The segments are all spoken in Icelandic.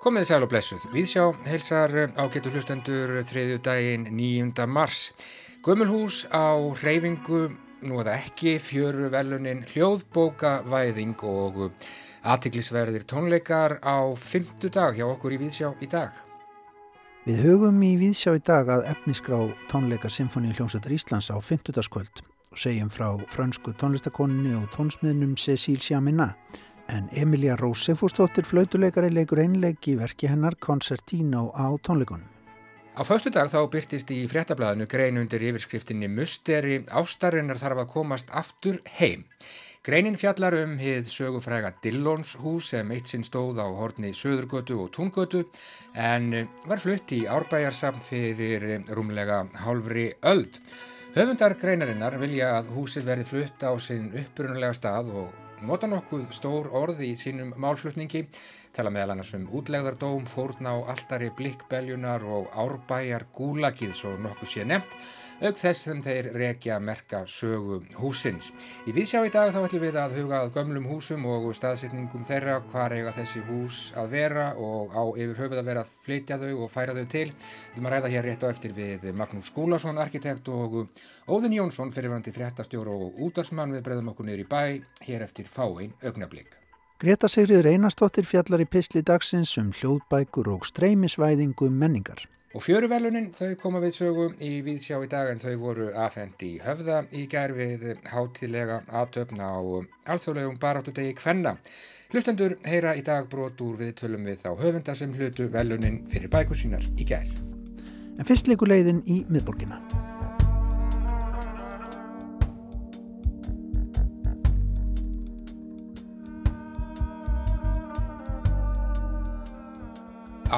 Komið sæl og blessuð. Viðsjá heilsar á getur hlustendur þriðju daginn 9. mars. Gömulhús á reyfingu, nú að ekki, fjöru velunin hljóðbókavæðing og aðtiklisverðir tónleikar á fymtu dag hjá okkur í Viðsjá í dag. Við hugum í Viðsjá í dag að efnisgrá tónleikar Sinfoni hljómsættar Íslands á fymtudagskvöld og segjum frá fransku tónlistakoninu og tónsmiðnum Cecil Sjáminna en Emilia Rósefústóttir flautuleikari leikur einleik í verki hennar Concertino á tónleikunum. Á förstu dag þá byrtist í fréttablaðinu grein undir yfirskriftinni Musteri ástarinnar þarf að komast aftur heim. Greinin fjallar um hið sögufræga Dillons hús sem eitt sinn stóð á horni Söðurgötu og Tungötu en var flutt í árbæjarsam fyrir rúmlega hálfri öld. Höfundar greinarinnar vilja að húsið verði flutt á sinn upprunulega stað og nota nokkuð stór orð í sínum málflutningi, tala meðal annars um útlegðardóm, fórna á alltari blikkbeljunar og árbæjar gúlagið svo nokkuð sé nefnt, auk þess sem þeir rekja merka sögu húsins. Í viðsjá í dag þá ætlum við að huga að gömlum húsum og staðsetningum þeirra, hvar eiga þessi hús að vera og á yfir höfuð að vera að flytja þau og færa þau til. Við að ræða hér rétt á eftir við Magnús Skúlason, arkitekt og Óðin Jónsson, fyrirvandi fréttastjóru og útdagsmann við breyðum okkur niður í bæ, hér eftir fáein augnablík. Greta Sigriður Einarstóttir fjallar í pisli dagsins um hljóðbækur og streymisvæðingu menningar. Og fjöruvelunin þau koma við sögu í viðsjá í dag en þau voru afhendi í höfða í gerfið hátilega aðtöfna á alþjóðlegum baráttudegi Kvenna. Hlustendur heyra í dag brot úr við tölum við þá höfunda sem hlutu velunin fyrir bækur sínar í gerð. En fyrst leikur leiðin í miðborgina.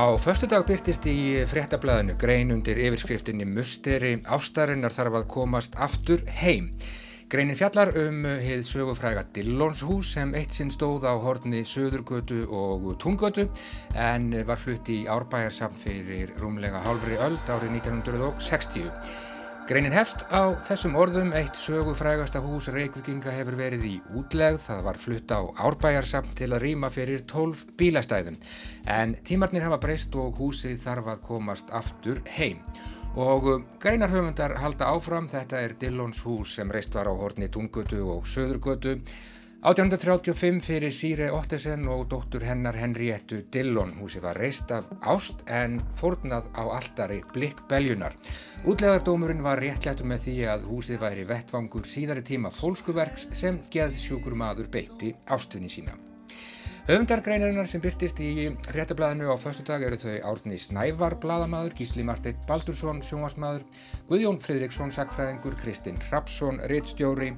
Á förstu dag byrtist í fréttablaðinu grein undir yfirskriftinni Musteri ástarinnar þarf að komast aftur heim. Greinin fjallar um heið sögufræga Dillonshús sem eitt sinn stóð á horni Söðurgötu og Tungötu en var flutt í árbæjarsamt fyrir rúmlega hálfri öld árið 1960. Greinin hefst á þessum orðum. Eitt sögufrægasta hús Reykjavíkinga hefur verið í útlegð, það var flutt á árbæjarsamt til að rýma fyrir 12 bílastæðum. En tímarnir hafa breyst og húsið þarf að komast aftur heim. Og greinarhöfundar halda áfram, þetta er Dillons hús sem reist var á horni Tungötu og Söðurgötu 1835 fyrir Sýre Ottesen og dóttur hennar Henriettu Dillon. Húsi var reist af ást en fórnað á alltari blikkbeljunar. Útlegaðardómurinn var réttlættu með því að húsið væri vettvangur síðari tíma fólkskuverks sem geðsjúkur maður beitti ástfinni sína. Höfundargreinarinnar sem byrtist í réttablaðinu á förstu dag eru þau Árni Snævar bladamadur, Gísli Marteit Baldursson sjónvarsmaður, Guðjón Fridriksson sagfræðingur, Kristinn Rapsson rittstjóri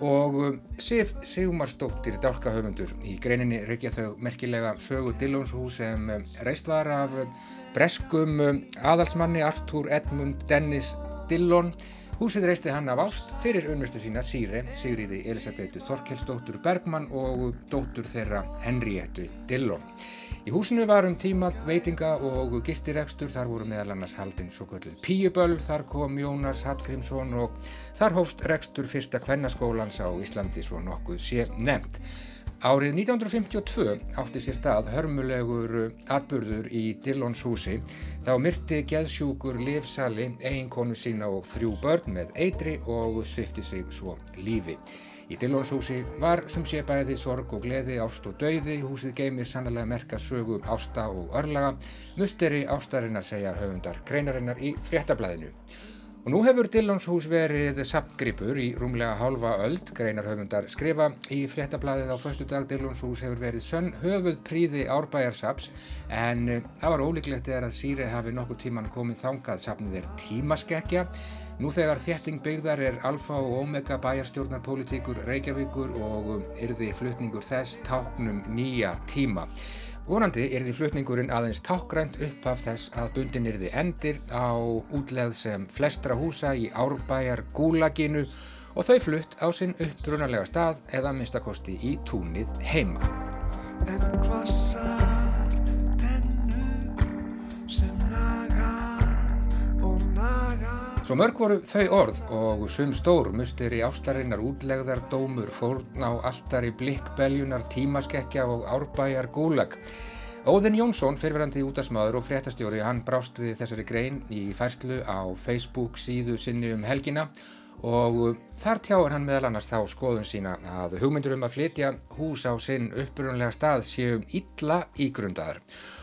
og um, Sif Sigmarsdóttir dálkahöfundur. Í greininni reykja þau merkilega sögu Dillonshús sem um, reist var af um, breskum aðalsmanni Artur Edmund Dennis Dillon. Húsið reisti hann af ást fyrir unnustu sína Sýre, Sigriði Elisabetu Þorkelsdóttur Bergmann og dóttur þeirra Henriettu Dillon Í húsinu var um tíma veitinga og gistiregstur, þar voru meðal annars haldinn svo kvölduð Píuböll, þar kom Jónas Hallgrímsson og þar hófst regstur fyrsta kvennaskólans á Íslandi svo nokkuð sé nefnt. Árið 1952 átti sér stað hörmulegur atburður í Dillons húsi þá myrti geðsjúkur Liv Sali eiginkonu sína og þrjú börn með eitri og svifti sig svo lífi. Í Dillonshúsi var sem sé bæði sorg og gleði, ást og dauði, húsið geymir sannlega merka sögu ásta og örlaga, musteri ástarinnar segja höfundar greinarinnar í fréttablaðinu. Og nú hefur Dillonshús verið sapngripur í rúmlega hálfa öld, greinar höfundar skrifa. Í fréttablaðið á förstu dag Dillonshús hefur verið sönn höfuð príði árbæjarsaps en það var ólíklegt eða að Sýri hafi nokkuð tíman komið þangað sapnið er tímaskekkja Nú þegar þétting byggðar er alfa og omega bæjarstjórnarpolitíkur Reykjavíkur og yrði flutningur þess táknum nýja tíma. Vonandi yrði flutningurinn aðeins tákgrænt upp af þess að bundin yrði endir á útleð sem flestra húsa í árbæjar gúlaginu og þau flutt á sinn upprunalega stað eða minnstakosti í túnið heima. Svo mörg voru þau orð og sum stór mustir í ástarinnar útlegðar dómur, fórn á alltari blikkbeljunar, tímaskekkja og árbæjar gúlag. Óðinn Jónsson, fyrirverandi útdagsmaður og fréttastjóri, hann brást við þessari grein í færslu á Facebook síðu sinni um helgina og þar tjáir hann meðal annars þá skoðun sína að hugmyndur um að flytja hús á sinn upprunlega stað séum illa ígrundaður.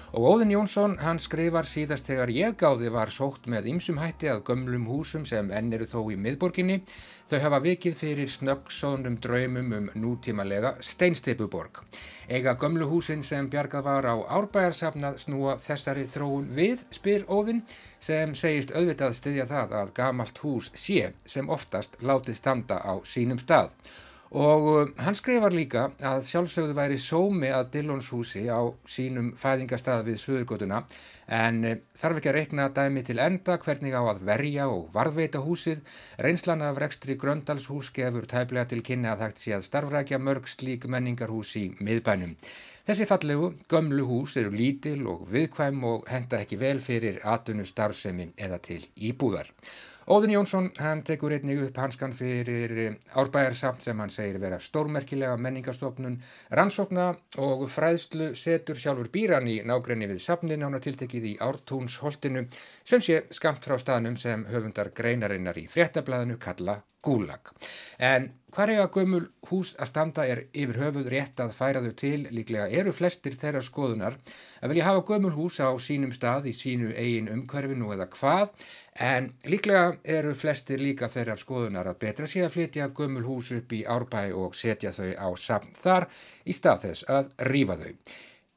Og Óðin Jónsson, hann skrifar síðast þegar ég gáði var sótt með ymsum hætti að gömlum húsum sem enn eru þó í miðborginni. Þau hafa vikið fyrir snöggsónum draumum um nútímalega steinsteipuborg. Ega gömlu húsin sem bjargað var á árbæjarsafnað snúa þessari þróun við, spyr Óðin, sem segist auðvitað styðja það að gamalt hús sé sem oftast látið standa á sínum stað. Og uh, hann skrifar líka að sjálfsögðu væri sómi að Dillonshúsi á sínum fæðingastað við Suðurgötuna en uh, þarf ekki að rekna dæmi til enda hvernig á að verja og varðveita húsið. Reynslan af rekstri Gröndalshús gefur tæplega til kynni að hægt sé að starfrækja mörg slík menningarhús í miðbænum. Þessi fallegu, gömlu hús eru lítil og viðkvæm og henda ekki vel fyrir atvinnu starfsemi eða til íbúðar. Óðin Jónsson, hann tekur einnig upp hanskan fyrir eh, árbæjarsamt sem hann segir vera stórmerkilega menningarstofnun, rannsókna og fræðslu setur sjálfur býran í nágrenni við sapnin að tiltekið í ártúnsholtinu sem sé skamt frá staðnum sem höfundar greinarinnar í fréttablaðinu kalla Gulag. En hvar er að gömul hús að standa er yfir höfuð rétt að færa þau til, líklega eru flestir þeirra skoðunar að vilja hafa gömul hús á sínum stað í sínu eigin umhverfinu eða hvað, en líklega eru flestir líka þeirra skoðunar að betra sé að flytja gömul hús upp í árbæ og setja þau á samt þar í stað þess að rýfa þau.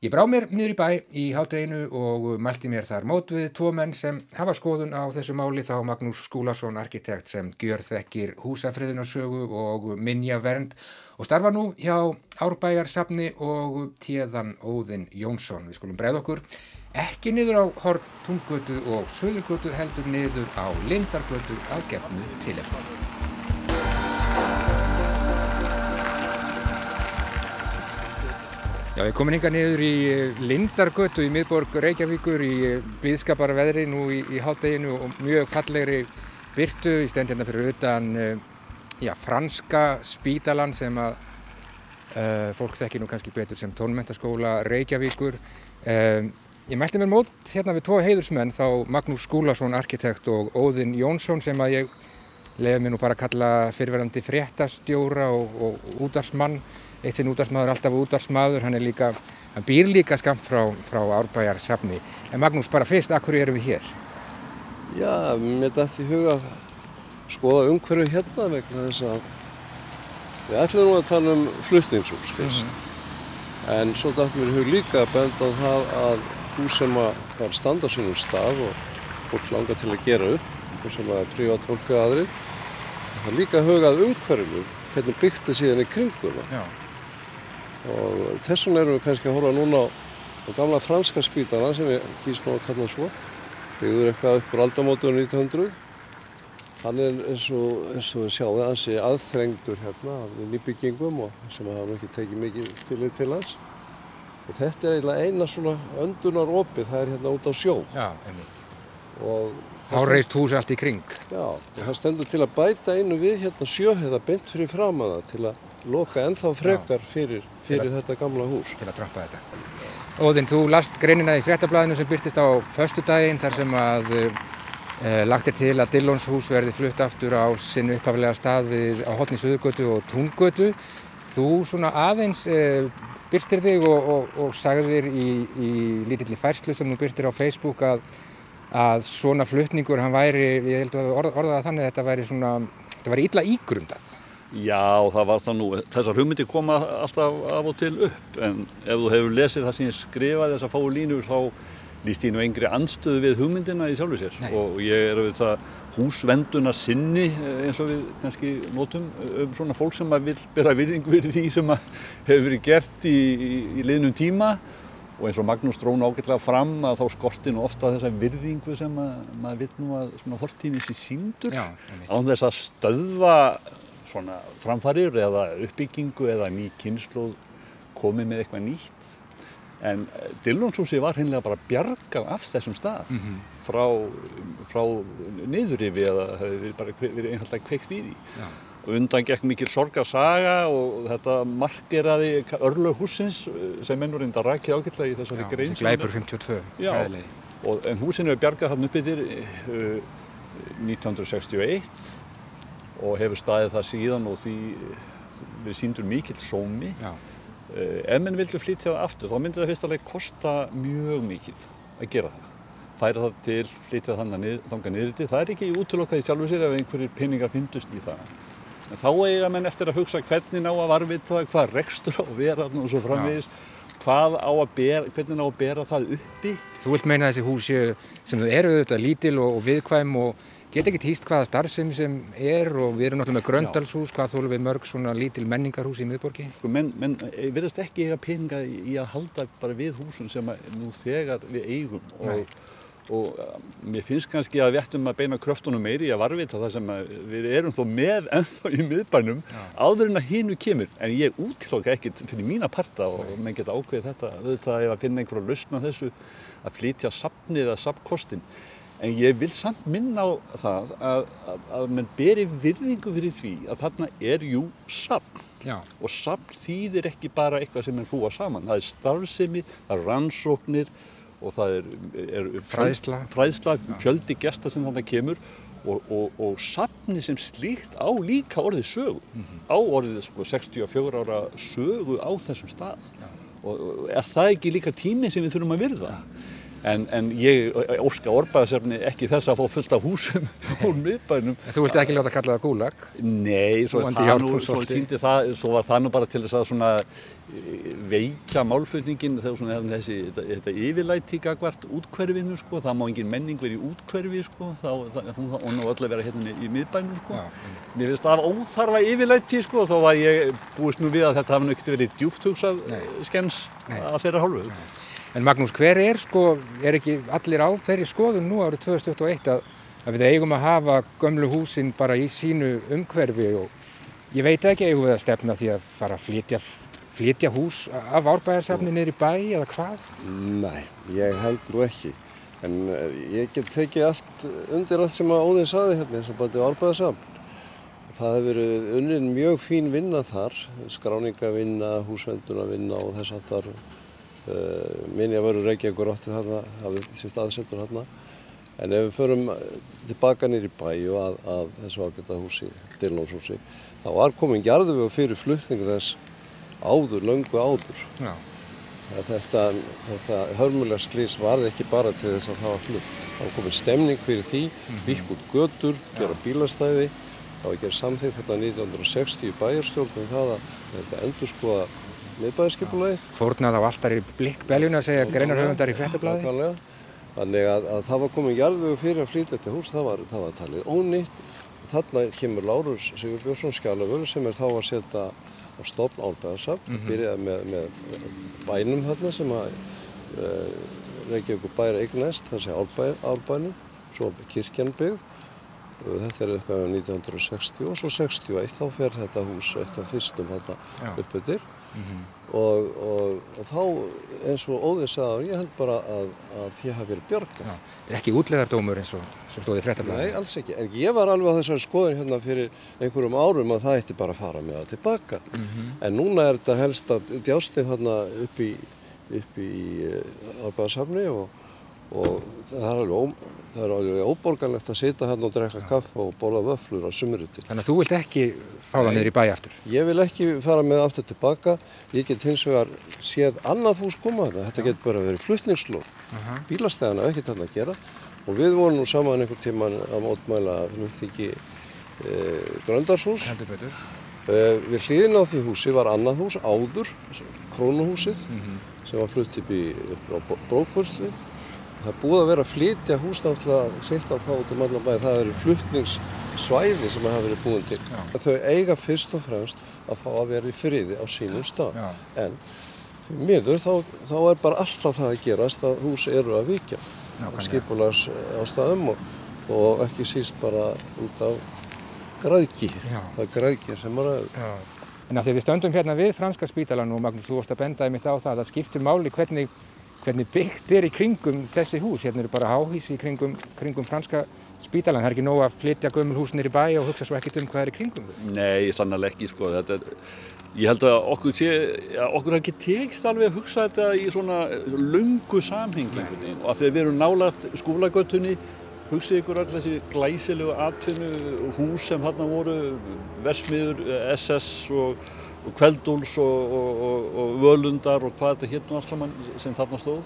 Ég brá mér niður í bæ í hátteginu og mælti mér þar mót við tvo menn sem hafa skoðun á þessu máli þá Magnús Skúlason, arkitekt sem gjör þekkir húsafriðunarsögu og minja vernd og starfa nú hjá Árbæjarsafni og tíðan Óðinn Jónsson. Við skulum breyða okkur ekki niður á Hortungötu og Söðurgötu heldur niður á Lindargötu að gefnu tilefni. Já, ég komin hinga niður í eh, Lindargötu í miðborg Reykjavíkur í eh, blíðskaparveðri nú í, í hátteginu og mjög fallegri byrtu í stend hérna fyrir utan eh, já, franska spítalan sem að uh, fólk þekki nú kannski betur sem tónmentaskóla Reykjavíkur. Um, ég mælti mér mót hérna við tvo heiðursmenn þá Magnús Skúlason, arkitekt og Óðinn Jónsson sem að ég leiði mér nú bara að kalla fyrirverandi fréttastjóra og, og útarsmann eitt sinn útdagsmaður, alltaf útdagsmaður, hann er líka, hann býr líka skamt frá, frá árbæjar safni. En Magnús, bara fyrst, akkur erum við hér? Já, mér dætti huga að skoða umhverju hérna vegna þess að við ætlum nú að tala um flutningshús fyrst. Mm -hmm. En svo dætti mér hug líka að benda á það að hús sem að bara standa sínum stað og fólk langar til að gera upp, hús sem að prívat fólk að aðrið, það líka hugað umhverju, hvernig byggt það síðan í kringum það og þess vegna erum við kannski að horfa núna á, á gamla franska spítana sem við kýsum á að kalla svo. Byggður eitthvað upp úr aldamótunum 1900 hann er eins og, eins og við sjáum þessi aðþrengdur hérna af nýbyggingum og sem hafa ekki tekið mikið fyrir til hans. Og þetta er eiginlega eina svona öndunar opið, það er hérna út á sjó. Já, og Þá reist húsi allt í kring. Já, og það stendur til að bæta einu við hérna sjöheða beint fyrir fram að það til að loka ennþá frekar fyrir, fyrir að, þetta gamla hús. Til að trappa þetta. Óðinn, þú last greinina í fréttablaðinu sem byrtist á förstu daginn þar sem að e, lagt er til að Dillons hús verði flutt aftur á sinu upphaflega stað við, á hotni Suðugötu og Tungötu. Þú svona aðeins e, byrstir þig og, og, og sagðir í, í lítilli færslu sem þú byrstir á Facebook að, að svona fluttningur hann væri, ég held að orða, orða það þannig að þetta væri svona, þetta væri illa ígrundað. Já, það var það nú. Þessar hugmyndi koma alltaf af og til upp en ef þú hefur lesið það sem ég skrifaði þessar fáu línur þá líst ég nú engri anstöðu við hugmyndina í sjálfu sér Nei. og ég er auðvitað húsvenduna sinni eh, eins og við kannski notum um svona fólk sem vil bera virðing við því sem hefur verið gert í, í, í liðnum tíma og eins og Magnús drón ágætlega fram að þá skortir nú ofta þessa virðingu sem að, maður vil nú að svona fortíðnis í síndur án þess að stöðva svona framfarir eða uppbyggingu eða ný kynnslóð komið með eitthvað nýtt en eh, Dillonshúsi var hinnlega bara bjargað af þessum stað mm -hmm. frá, frá niðurifi eða það hefði bara verið einfallega kveikt í því Já. undan gekk mikil sorgarsaga og þetta markeraði örlög húsins sem ennur reynda rækja ágætlega í þessari grein. Já, Gleipur 52. Já, og, en húsinu er bjargað hann upp yfir uh, 1961 og hefur staðið það síðan og því við síndur mikill sómi. Já. Uh, ef menn vildu flytja það aftur þá myndi það fyrst alveg kosta mjög mikið að gera það færa það til, flytja þanga niður til. Það er ekki útlokkaði sjálfur sér ef einhverjir pinningar fyndust í það. En þá eiga menn eftir að hugsa hvernig ná að varvita það, hvað rekstur á vera og svo framvegis, hvað á að bera, hvernig ná að bera það uppi. Þú vilt meina þessi húsi sem eru auðvitað lítil og, og viðkvæm og geta ekki hýst hvaða starfsemi sem er og við erum náttúrulega með gröndalshús, hvað þólum við mörg svona lítil menningarhús í miðborgi? Sko menn, menn verðast ekki eiga peninga í að halda bara við húsum sem nú þegar við eigum. Og Nei. og um, mér finnst kannski að við ættum að beina kröftunum meiri í að varvita það sem við erum þó með ennþá í miðbænum Já. áður en að hinu kemur. En ég útlokka ekkert fyrir mína parta og menn geta ákveðið þetta auðvitað ef að finna einhverja lausna þessu að flytja sapnið eða sapkostin en ég vil samt minna á það að, að, að mann beri virðingu fyrir því að þarna er jú sapn Já. og sapn þýðir ekki bara eitthvað sem er hrúa saman það er starfsemi, það er rannsóknir og það er, er fræðsla, fræðsla fjöldi gesta sem þannig kemur og, og, og safni sem slíkt á líka orðið sögu mm -hmm. á orðið sko, 64 ára sögu á þessum stað Já. og er það ekki líka tími sem við þurfum að virða? Ja. En, en ég óska orðbæðasefni ekki þess að fá fullt af húsum úr miðbænum. Þú vilt ekki láta kalla það gúlag? Nei, svo, það nú, svo, það, svo var það nú bara til þess að svona eh, veikja málflutningin þegar svona þessi, þetta, þetta yfirlæti gagvart útkverfinu sko, það má engin menning verið í útkverfi sko, þá, hún ná öll að vera hérna í miðbænum sko. Já, Mér finnst það óþarfa yfirlæti sko, þá var ég búist nú við að þetta hafi náttúrulega verið djúfthugsað skens að þeirra hálfu. Nei. En Magnús, hver er sko, er ekki allir á þeirri skoðun nú árið 2021 að, að við eigum að hafa gömlu húsin bara í sínu umhverfi og ég veit ekki eigum við að stefna því að fara að flytja, flytja hús af árbæðarsafni í bæ eða hvað? Nei, ég held nú ekki. En eh, ég get tekið allt undir allt sem að Óðin saði hérna eins og bætið árbæðarsafn. Það hefur verið unnin mjög fín vinna þar, skráningavinna, húsvendunarvinna og þess aftar minni að veru Reykjavík átti þarna, hafði sitt aðsettur þarna. En ef við förum tilbaka nýri bæ og að, að þessu ágæta húsi, Dillnóshúsi, þá var komin jarðuvegu fyrir flutningu þess áður, löngu áður. Já. Þetta, þetta hörmulega slís varði ekki bara til þess að það var flutt. Það var komin stemning fyrir því, mhm. vikk út götur, gera bílastæði. Það var að gera samþýtt þetta 1960 í bæjarstjórnum það að þetta endur skoða miðbæðarskipulagi. Fórnað á alltaf í blikkbeljunar segja greinar höfundar í frettablaði. Þannig að, að það var komið jarðvegu fyrir að flytja þetta hús, það var, það var talið ónýtt. Þarna kemur Lárus Sigur Björnsson skjálafur sem er þá að setja á stofn álbæðarsafn, mm -hmm. byrjaði með, með bænum þarna sem að uh, Reykjavík bæra eignast, það sé álbænum, svo kirkjan byggð. Þetta er eitthvað 1960 og svo 61 þá fer þetta hús eitt af fyrstum þetta uppöttir. Mm -hmm. og, og, og þá eins og Óðin sagði ég held bara að, að því hafi verið björgað Það er ekki útleðardómur eins og sem stóði fréttablaði Nei, alls ekki, en ég var alveg á þessari skoðin hérna fyrir einhverjum árum að það eitti bara að fara með það tilbaka mm -hmm. en núna er þetta helst að djásti hérna upp í í árbæðarsafni og, og það er alveg Það er alveg óborganlegt að sita hérna og drekka kaffa og bóla vöflur á sumrutin. Þannig að þú vilt ekki fá það niður í bæ aftur? Ég vil ekki fara með aftur tilbaka. Ég get hins vegar séð annað hús koma þarna. Þetta get bara verið fluttningslóð. Uh -huh. Bílastæðana er ekkert þarna að gera. Og við vorum nú saman einhver tíman að mótmæla fluttingi e, Gröndarshús. Heldur betur. E, við hlýðin á því húsi var annað hús, áður, krónuhúsið, uh mhm. -huh. sem var flutt upp, upp á Brókvörstu Það er búið að vera að flytja húsnáttúrulega sitt á pátum allan bæði. Það eru fluttningssvæði sem hafa verið búin til. Já. Þau eiga fyrst og fremst að fá að vera í friði á sínum stað. Já. En því miður þá, þá er bara alltaf það að gerast að hús eru að vikja. Skipulags ástæðum og, og ekki síst bara út af græðki. Já. Það er græðki sem er að... En að því við stöndum hérna við franska spítalan og Magnús, þú vorst að benda í mitt á það að skiptir máli hvernig hvernig byggt er í kringum þessi hús. Hérna eru bara háhís í kringum, kringum franska spítalan. Það er ekki nóg að flytja gömul hús nýri bæ og hugsa svo ekkert um hvað er í kringum. Nei, sannlega ekki sko. Er, ég held að okkur sé, ja, okkur ekki tekst alveg að hugsa þetta í svona lungu samhengi og af því að við erum nálagt skólagötunni hugsið ykkur allir þessi glæsilegu atvinnu hús sem þarna voru Vesmiður, SS og, og Kveldúls og, og, og Völundar og hvað þetta hérna allt saman sem þarna stóð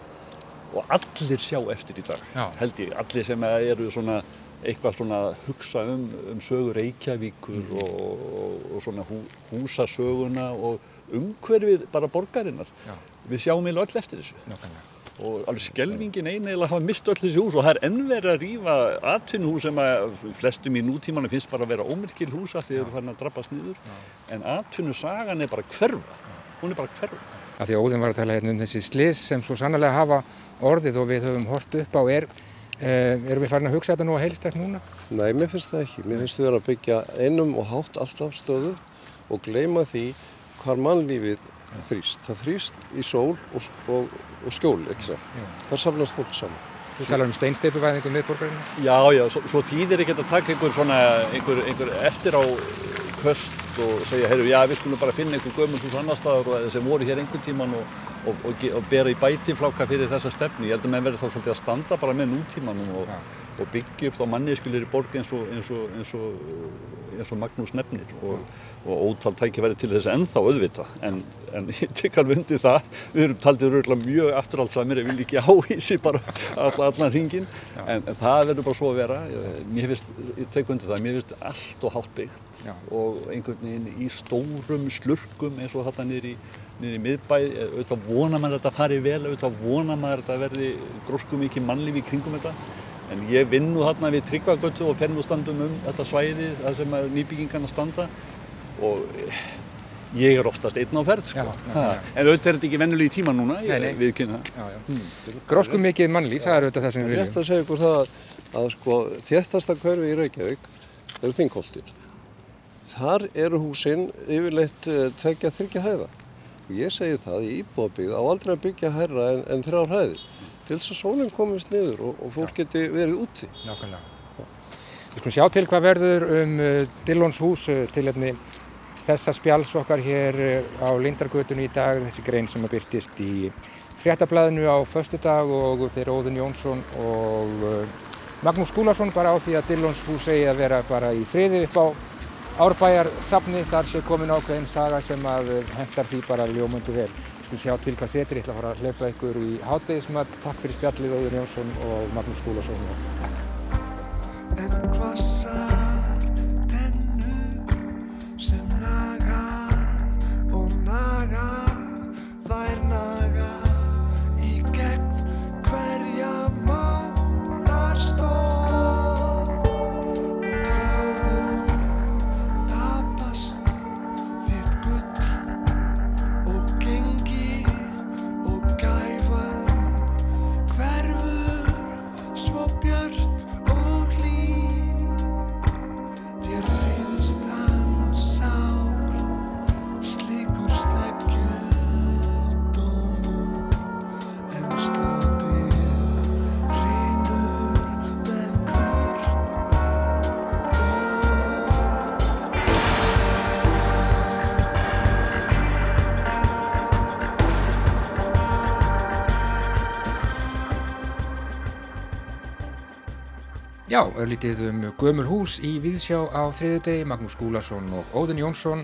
og allir sjá eftir í dag Já. held ég, allir sem eru svona eitthvað svona hugsa um, um sögur Reykjavíkur mm. og, og svona hú, húsasöguna og umhverfið bara borgarinnar. Já. Við sjáum eiginlega öll eftir þessu. Nákvæmlega. Og alveg skelvingin eiginlega hafa mist öll þessi hús og það er ennverð að rýfa atvinnuhús sem að flestum í nútímanu finnst bara að vera ómyrkil hús af því að þau eru farin að drabbast nýður. En atvinnusagan er bara hverfa. Hún er bara hverfa. Af því að Óðin var að tala hérna um þessi slis sem svo sannlega hafa orðið og við höfum hort upp á er Eh, erum við farin að hugsa þetta nú að heilstækt núna? Nei, mér finnst það ekki. Mér finnst við að byggja einum og hátt alltaf stöðu og gleima því hvar mannlífið þrýst. Það þrýst í sól og, og, og skjól, ekki svo. Það samlast fólk saman. Þú talar um steinsteipuvæðingum miðborgarinn? Já, já, svo, svo þýðir ekki að taka einhver, svona, einhver, einhver eftir á köst og segja, heyrðu, já, við skulum bara finna einhver gömul hús annar staðar sem voru hér einhvern tíman og, og, og, og bera í bætifláka fyrir þessa stefni. Ég held að menn verður þá svolítið að standa bara með nútímanum og ja og byggja upp þá manniðskilir í borg eins og, eins og, eins og, eins og Magnús nefnir. Og, og ótal tækifæri til þess ennþá auðvita en, en ég tek alveg undir það. Við erum taldið röglega mjög afturhaldsamir ég vil ekki áhísi bara alla, allan hringin en, en það verður bara svo að vera. Mér finnst, ég tek undir það. Mér finnst allt og hátt byggt og einhvern veginn í stórum slurkum eins og þetta niður í niður í miðbæð, auðvitað vona maður að þetta fari vel, auðvitað vona maður að þetta verði grósku mikið mannlífi í kringum þetta En ég vinn nú hérna við Tryggvagötu og fennustandum um þetta svæði þar sem nýbyggingarna standa og ég er oftast einn á ferð sko. Já, já, já. En auðvitað er þetta ekki vennulegi tíma núna, ég viðkynna. Hmm. Gróskum mikið mannlíf, það er auðvitað það sem við viljum. Ég ætti að segja ykkur það að sko, þéttasta hverfi í Reykjavík eru þingkoltir. Þar eru húsinn yfirleitt eh, tveggja þryggja hæða. Og ég segi það í íbúabíð á aldrei að byggja hærra en, en þrjár hæðir til þess að sólinn komist niður og, og fólk geti verið úti. Nákvæmlega. Við skulum sjá til hvað verður um uh, Dillons hús uh, til efni þessa spjáls okkar hér á Lindargötunni í dag, þessi grein sem er byrtist í fréttablaðinu á förstu dag og þeir Óðun Jónsson og Magnús Skúlarsson bara á því að Dillons hús eigi að vera bara í friði upp á árbæjarsafni þar sé komin ákveðin saga sem að uh, hendar því bara ljómundi vel. Skulum sjá til hvað setur, ég ætla að fara að hlaupa ykkur í háttegismat. Takk fyrir spjallið Óður Jónsson og Magnús Skúlason. Takk. Já, örlítið um gömul hús í Víðsjá á þriðudegi, Magnús Skúlason og Óðun Jónsson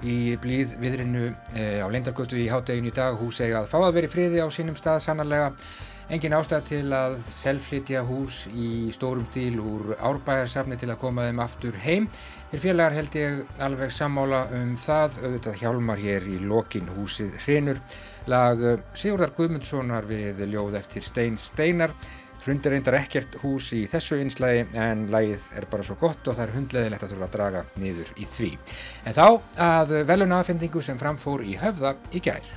í blíð viðrinu e, á Leindargötu í hátteginu í dag. Hús eiga að fá að vera í friði á sínum stað sannarlega. Engin ástæð til að selflytja hús í stórum stíl úr árbæjarsafni til að koma þeim aftur heim. Þér félagar held ég alveg sammála um það, auðvitað hjálmar hér í lokin húsið hrinur. Lag Sigurdar Guðmundssonar við ljóð eftir Stein Steinar. Hrundir reyndar ekkert hús í þessu einslægi en lægið er bara svo gott og það er hundleðilegt að þurfa að draga niður í því. En þá að veluna aðfendingu sem framfór í höfða í gær.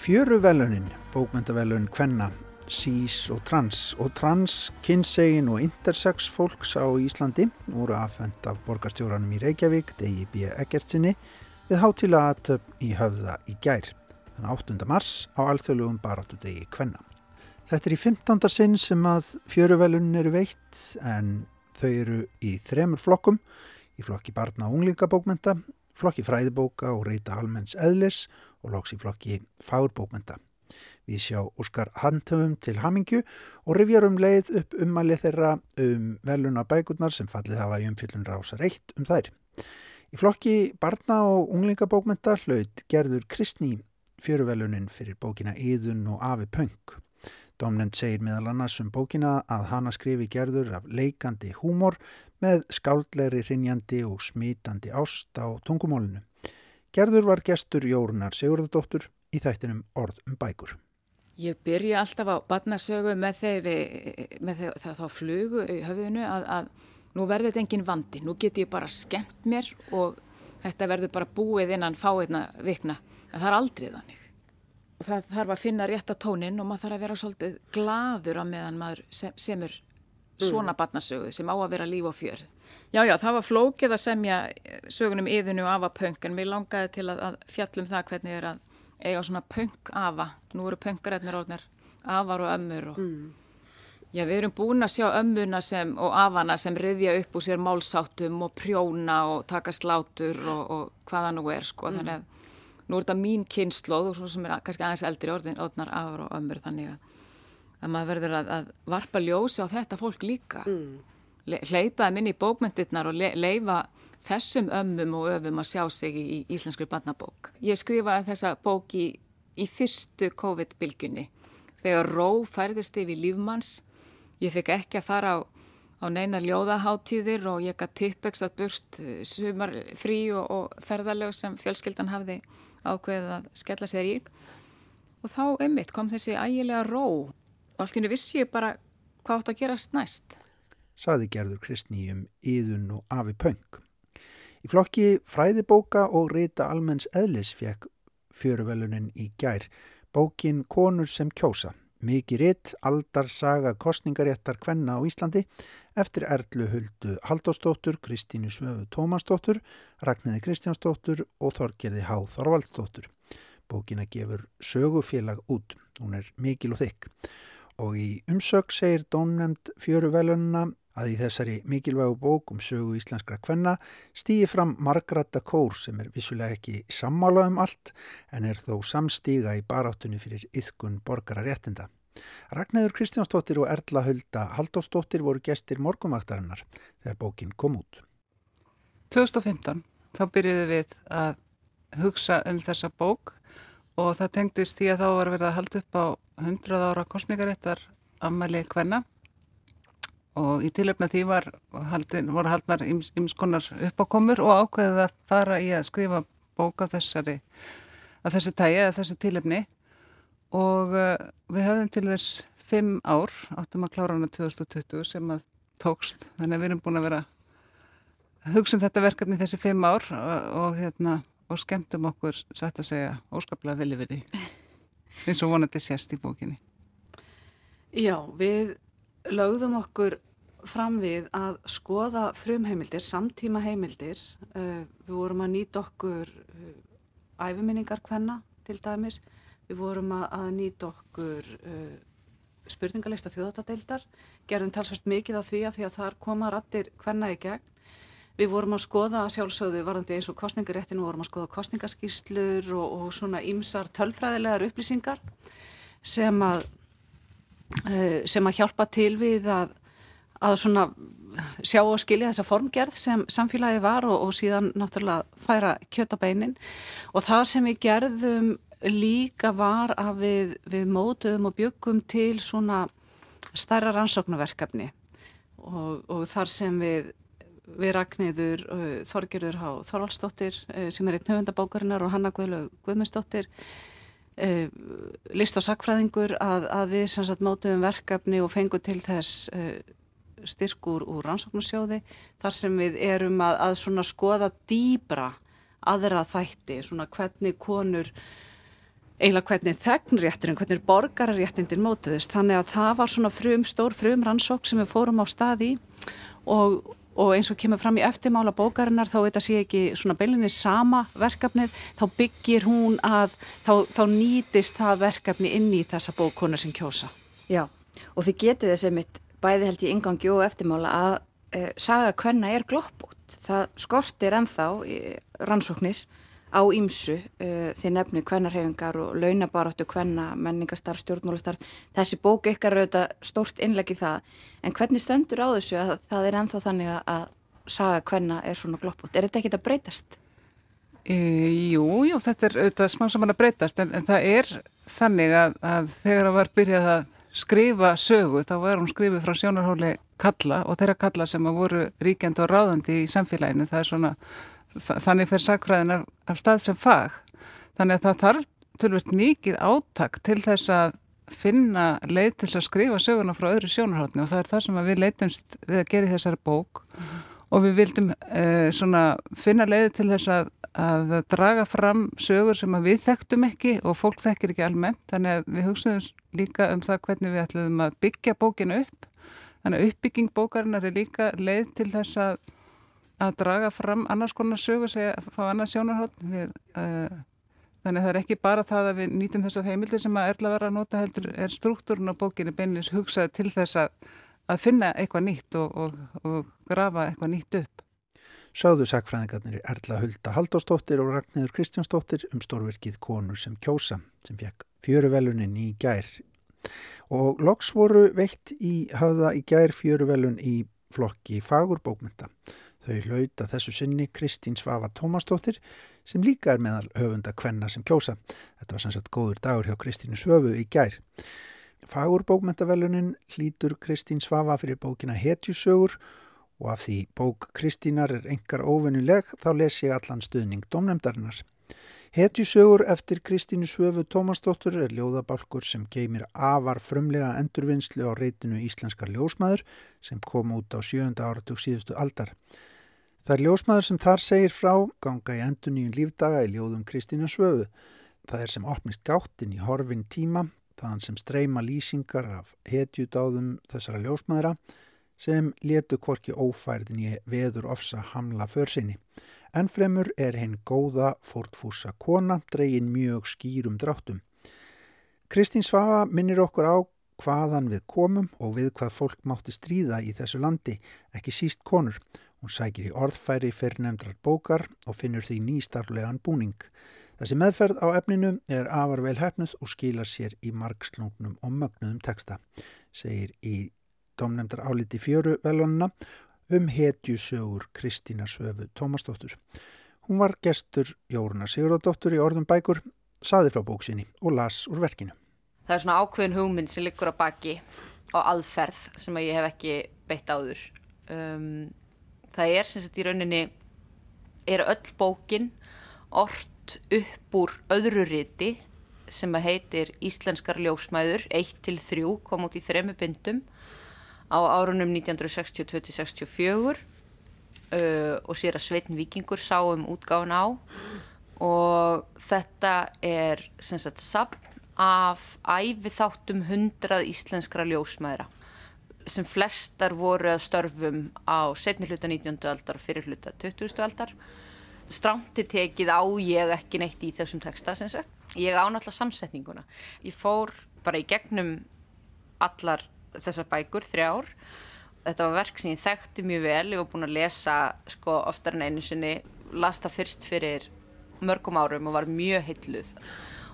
Fjöru velunin, bókmyndavelun Kvenna, Sís og Trans og Trans, kynsegin og intersex fólks á Íslandi voru aðfend af borgarstjóranum í Reykjavík, Degi B. Eggertsinni, við hátila aðtöp í höfða í gær. Þann 8. mars á alþjóðlugum baráttu degi Kvenna. Þetta er í 15. sinn sem að fjöruvelun eru veitt en þau eru í þremur flokkum, í flokki barna og unglingabókmenta, flokki fræðibóka og reyta almenns eðlis og loks í flokki fárbókmenta. Við sjá Óskar handhafum til hamingju og rifjar um leið upp umalið þeirra um veluna bækurnar sem fallið hafa í umfyllun rása reitt um þær. Í flokki barna og unglingabókmenta hlaut gerður Kristní fjöruvelunin fyrir bókina Íðun og Afi Pöng. Domnend segir meðal annars um bókina að hana skrifi gerður af leikandi húmor með skáldlegri rinjandi og smítandi ást á tungumólinu. Gerður var gestur Jórunar Sigurðardóttur í þættinum Orð um bækur. Ég byrja alltaf á badnasögu með, þeirri, með þeir, það þá flugu í höfðinu að, að nú verður þetta engin vandi, nú get ég bara skemmt mér og þetta verður bara búið innan fáiðna vikna. En það er aldrei þannig og það þarf að finna rétt að tónin og maður þarf að vera svolítið gladur á meðan maður sem, semur svona mm. batnasögu sem á að vera líf og fjör. Já, já, það var flókið að semja eh, sögunum yðinu afa punk en mér langaði til að, að fjallum það hvernig er að eiga svona punk afa. Nú eru punkarætnir orðnir afar og ömmur og mm. já, við erum búin að sjá ömmuna sem, og afana sem riðja upp úr sér málsáttum og prjóna og taka slátur og, og hvaða nú er sko, mm. þannig að nú er þetta mín kynnslóð og svo sem er kannski aðeins eldri orðin, orðnar afur og ömmur þannig að, að maður verður að, að varpa ljósi á þetta fólk líka mm. Le, hleypaði minni í bókmyndirnar og le, leifa þessum ömmum og öfum að sjá sig í, íslenskri barnabók. Ég skrifaði þessa bók í, í fyrstu COVID-bylgunni þegar ró færðist yfir lífmanns ég fikk ekki að fara á á neina ljóðaháttíðir og ég gæti tippexat burt eh, sumar frí og, og ferðalög sem fjölskyldan hafði ákveðið að skella sér í og þá einmitt kom þessi ægilega ró og allt innu vissi ég bara hvað átt að gerast næst. Saði gerður Kristní um Íðun og Afi Pöng. Í flokki fræðibóka og rita almenns eðlis fekk fjöruvelunin í gær bókin Konur sem kjósa. Mikið ritt, aldar saga kostningaréttar kvenna á Íslandi eftir Erlu Huldu Haldósdóttur, Kristínu Svöfu Tómasdóttur, Ragnæði Kristjánsdóttur og Þorgerði Háð Þorvaldsdóttur. Bókina gefur sögufélag út, hún er mikil og þykk. Og í umsög segir dómnemnd fjöruvelunna að í þessari mikilvægu bók um sögu íslenskra kvenna stýi fram Margrata Kór sem er vissulega ekki sammála um allt en er þó samstíga í baráttunni fyrir yðkun borgararéttinda. Ragnæður Kristjánsdóttir og Erla Hulda Haldósdóttir voru gestir morgumvaktarinnar þegar bókin kom út. 2015 þá byrjuðu við að hugsa um þessa bók og það tengdist því að þá var verið að halda upp á 100 ára kostningaréttar ammali hvenna og í tilöfna því var haldin, voru haldnar ymskonar uppákomur og ákveðið að fara í að skrifa bóka þessari að þessi tægi eða þessi tilöfni og uh, við höfðum til þess fimm ár, áttum að klára hana 2020 sem að tókst. Þannig að við erum búin að vera hugsa um þetta verkefni þessi fimm ár og, og hérna og skemmtum okkur sætt að segja óskaplega því. Eins og vonandi sérst í bókinni. Já, við lögðum okkur fram við að skoða frumheimildir, samtíma heimildir uh, við vorum að nýta okkur uh, æfuminningar hvenna til dæmis. Við vorum að, nýta okkur uh, spurningalista þjóðatadeildar, gerðum talsvært mikið af því af því að þar koma rattir hverna í gegn. Við vorum að skoða sjálfsögðu varðandi eins og kostningaréttinu, við vorum að skoða kostningaskýrslur og, og svona ýmsar tölfræðilegar upplýsingar sem að, sem að hjálpa til við að, að svona sjá og skilja þessa formgerð sem samfélagi var og, og síðan náttúrulega færa kjötabeinin og það sem við gerðum líka var að við, við mótuðum og byggum til svona starra rannsóknarverkefni. Og, og þar sem við við Ragnæður uh, Þorgerur Há Þorvaldsdóttir uh, sem er einn höfundabókarinnar og Hanna Guðlaug Guðmundsdóttir uh, list og sakfræðingur að, að við sagt, mótuðum verkefni og fengum til þess styrkur úr rannsóknarsjóði þar sem við erum að, að skoða dýbra aðra þætti, svona hvernig konur eiginlega hvernig þegnrétturinn, hvernig borgararéttindin mótiðist. Þannig að það var svona frum, stór frum rannsók sem við fórum á stað í og, og eins og kemur fram í eftirmála bókarinnar þá þetta sé ekki svona beilinni sama verkefnið, þá byggir hún að, þá, þá nýtist það verkefni inn í þessa bókona sem kjósa. Já, og þið getið þessi mitt bæði held ég ingangi og eftirmála að e, saga hvenna er gloppút. Það skortir enþá e, rannsóknir á ímsu e, því nefnu hvennarhefingar og launabaróttu hvenna, menningastarf, stjórnmálastarf. Þessi bók ykkar auðvitað stórt innlegið það. En hvernig stendur á þessu að það er enþá þannig að saga hvenna er svona gloppút? Er þetta ekkit að breytast? E, jú, jú, þetta er auðvitað smá saman að breytast en, en það er þannig að, að þegar það var byrjað að skrifa sögu þá var hún skrifið frá sjónarhóli kalla og þeirra kalla sem að voru ríkjandi og ráðandi í samfélaginu það er svona, þannig fyrir sakræðin af, af stað sem fag. Þannig að það þarf tölvöld mikið átak til þess að finna leið til að skrifa söguna frá öðru sjónarhóttni og það er það sem við leitumst við að gera í þessari bók. Mm og við vildum uh, svona finna leið til þess að að draga fram sögur sem við þekktum ekki og fólk þekkir ekki almennt. Þannig að við hugsaðum líka um það hvernig við ætlum að byggja bókinu upp. Þannig að uppbygging bókarinnar er líka leið til þess að, að draga fram annars konar sögur segja að fá annars sjónarhótt við, uh, þannig að það er ekki bara það að við nýtum þessar heimildir sem að erla vera að nota heldur er struktúrun á bókinu beinleins hugsað til þess að, að finna eitthvað nýtt og, og, og grafa eitthvað nýtt upp Sáðu sakfræðingarnir Erla Hulda Haldóstóttir og Ragnæður Kristjánsdóttir um stórverkið Konur sem kjósa sem fekk fjöruvelunin í gær. Og loks voru veitt í hafa í gær fjöruvelun í flokki fagurbókmynda. Þau hlauta þessu sinni Kristín Svafa Tómasdóttir sem líka er meðal höfunda kvenna sem kjósa. Þetta var sannsagt góður dagur hjá Kristínu Svöfu í gær. Fagurbókmyndavelunin hlýtur Kristín Svafa fyrir bókina Hetjusögur og af því bók Kristínar er engar óvennileg þá les ég allan stuðning domnemdarinnar. Hetjusögur eftir Kristínu Svöfu Tómasdóttur er ljóðabálkur sem geymir afar frumlega endurvinnslu á reytinu Íslenskar ljósmaður sem kom út á sjönda áratug síðustu aldar. Það er ljósmaður sem þar segir frá ganga í enduníun lífdaga í ljóðum Kristínu Svöfu. Það er sem opnist gáttinn í horfin tíma, þaðan sem streyma lýsingar af hetjudáðum þessara ljósmaðra sem letu kvorki ófærðin í veður ofsa hamla försinni. Ennfremur er henn góða fórtfúsa kona dregin mjög skýrum dráttum. Kristín Svafa minnir okkur á hvaðan við komum og við hvað fólk mátti stríða í þessu landi, ekki síst konur. Hún sækir í orðfæri fyrir nefndrar bókar og finnur því nýstarlegan búning. Þessi meðferð á efninu er afar vel hefnuð og skilar sér í margslungnum og mögnuðum texta, segir í domnefndar áliti fjöru velunna um hetjusögur Kristína Svöfu Tómasdóttur. Hún var gestur Jóruna Sigurðardóttur í orðum bækur, saði frá bóksinni og las úr verkinu. Það er svona ákveðin hugmynd sem liggur á baki á aðferð sem ég hef ekki beitt áður. Um, það er sem sagt í rauninni, er öll bókin orrt upp úr öðru riti sem heitir Íslenskar ljósmæður 1-3 kom út í þremu bindum á árunum 1962-64 uh, og sér að Sveitin Vikingur sá um útgáðun á. Og þetta er sem sagt sapn af æfi þáttum hundrað íslenskra ljósmaðra sem flestar voru að störfum á setni hluta 19. aldar og fyrir hluta 20. aldar stránti tekið á ég ekki neitt í þessum texta sem sagt ég ánáttúrulega samsetninguna ég fór bara í gegnum allar þessar bækur, þrjár þetta var verk sem ég þekkti mjög vel ég var búin að lesa sko oftar en einu sinni las það fyrst fyrir mörgum árum og var mjög hilluð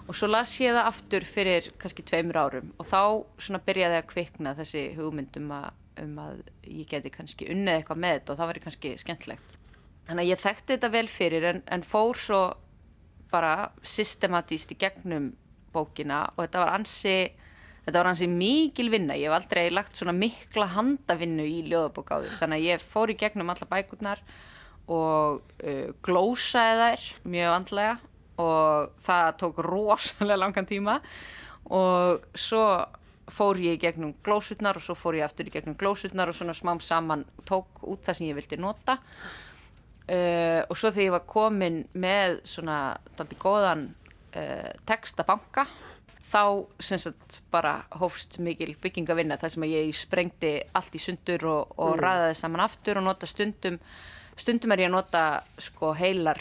og svo las ég það aftur fyrir kannski tveimur árum. Og þá svona byrjaði að kvikna þessi hugmyndum um að ég geti kannski unnið eitthvað með þetta. Og það var kannski skemmtlegt þannig að ég þekkti þetta vel fyrir en, en fór svo bara systematíst í gegnum bókina. Og þetta var ansi þetta var hansi mikil vinna, ég hef aldrei lagt svona mikla handavinnu í ljóðabók áður. Þannig að ég fór í gegnum alla bækurnar og uh, glósaði þær mjög vandlega og það tók rosalega langan tíma og svo fór ég í gegnum glósutnar og svo fór ég aftur í gegnum glósutnar og svona smám saman tók út það sem ég vildi nota uh, og svo þegar ég var komin með svona daldi góðan uh, textabanka þá sagt, bara hófst mikil byggingavinna þar sem ég sprengti allt í sundur og, og mm. ræðaði saman aftur og nota stundum stundum er ég að nota sko heilar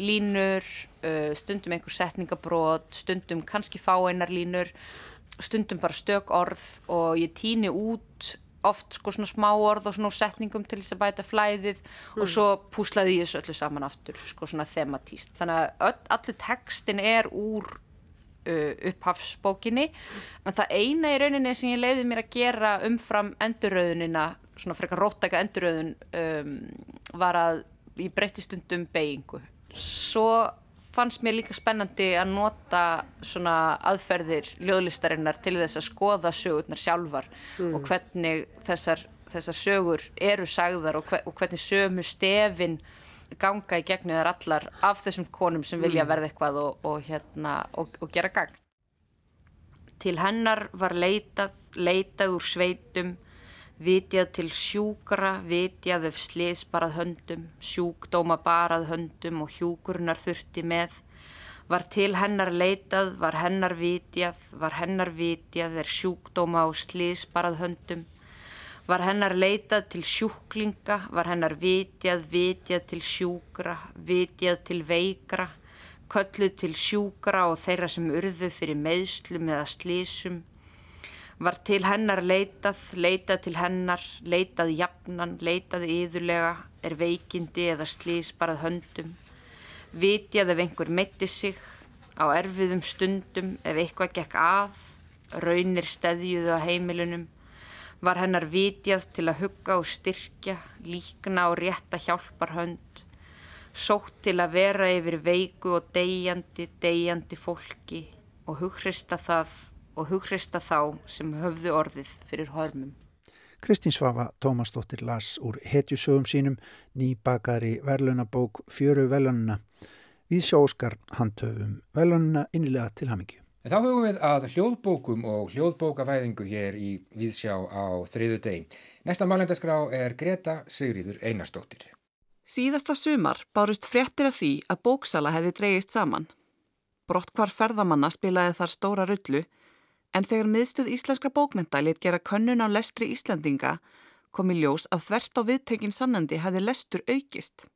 línur uh, stundum einhver setningabrót stundum kannski fá einar línur stundum bara stök orð og ég týni út oft sko svona smá orð og svona setningum til þess að bæta flæðið mm. og svo púslaði ég þessu öllu saman aftur sko svona thematíst þannig að allir textin er úr uh, upphafsbókinni en það eina í rauninni sem ég leiði mér að gera umfram endurröðunina svona frekar róttæka endurröðun um, var að ég breytti stundum beigingu svo fannst mér líka spennandi að nota svona aðferðir ljóðlistarinnar til þess að skoða sögurnar sjálfar mm. og hvernig þessar, þessar sögur eru sagðar og, hver, og hvernig sömu stefin ganga í gegnu þar allar af þessum konum sem vilja mm. verða eitthvað og, og, hérna, og gera gang. Til hennar var leitað, leitað úr sveitum Vitjað til sjúkra, vitjað ef slis barað höndum, sjúkdóma barað höndum og hjúkurnar þurfti með. Var til hennar leitað, var hennar vitjað, var hennar vitjað er sjúkdóma og slis barað höndum. Var hennar leitað til sjúklinga, var hennar vitjað, vitjað til sjúkra, vitjað til veikra, kölluð til sjúkra og þeirra sem urðu fyrir meðslum eða slísum Var til hennar leitað, leitað til hennar, leitað jafnan, leitað yðurlega, er veikindi eða slís barað höndum. Vitjað ef einhver metti sig, á erfiðum stundum ef eitthvað gekk að, raunir steðjuðu á heimilunum. Var hennar vitjað til að hugga og styrkja, líkna og rétta hjálpar hönd. Sótt til að vera yfir veiku og deyjandi, deyjandi fólki og hughrista það og hughrista þá sem höfðu orðið fyrir hörmum. Kristín Svafa Tómasdóttir las úr hetjusögum sínum nýbakari verðlunabók Fjöru velununa. Við sjóskar handhöfum velununa innilega til hamingju. Þá hugum við að hljóðbókum og hljóðbókavæðingu hér í Víðsjá á þriðu deg. Næsta málendaskrá er Greta Sigriður Einarstóttir. Síðasta sumar bárust fréttir af því að bóksala hefði dreyist saman. Brottkvar ferðamanna spilaði þar stóra rullu En þegar miðstuð íslenskra bókmynda lit gera könnun á lestri Íslandinga kom í ljós að þvert á viðtekinn sannandi hefði lestur aukist.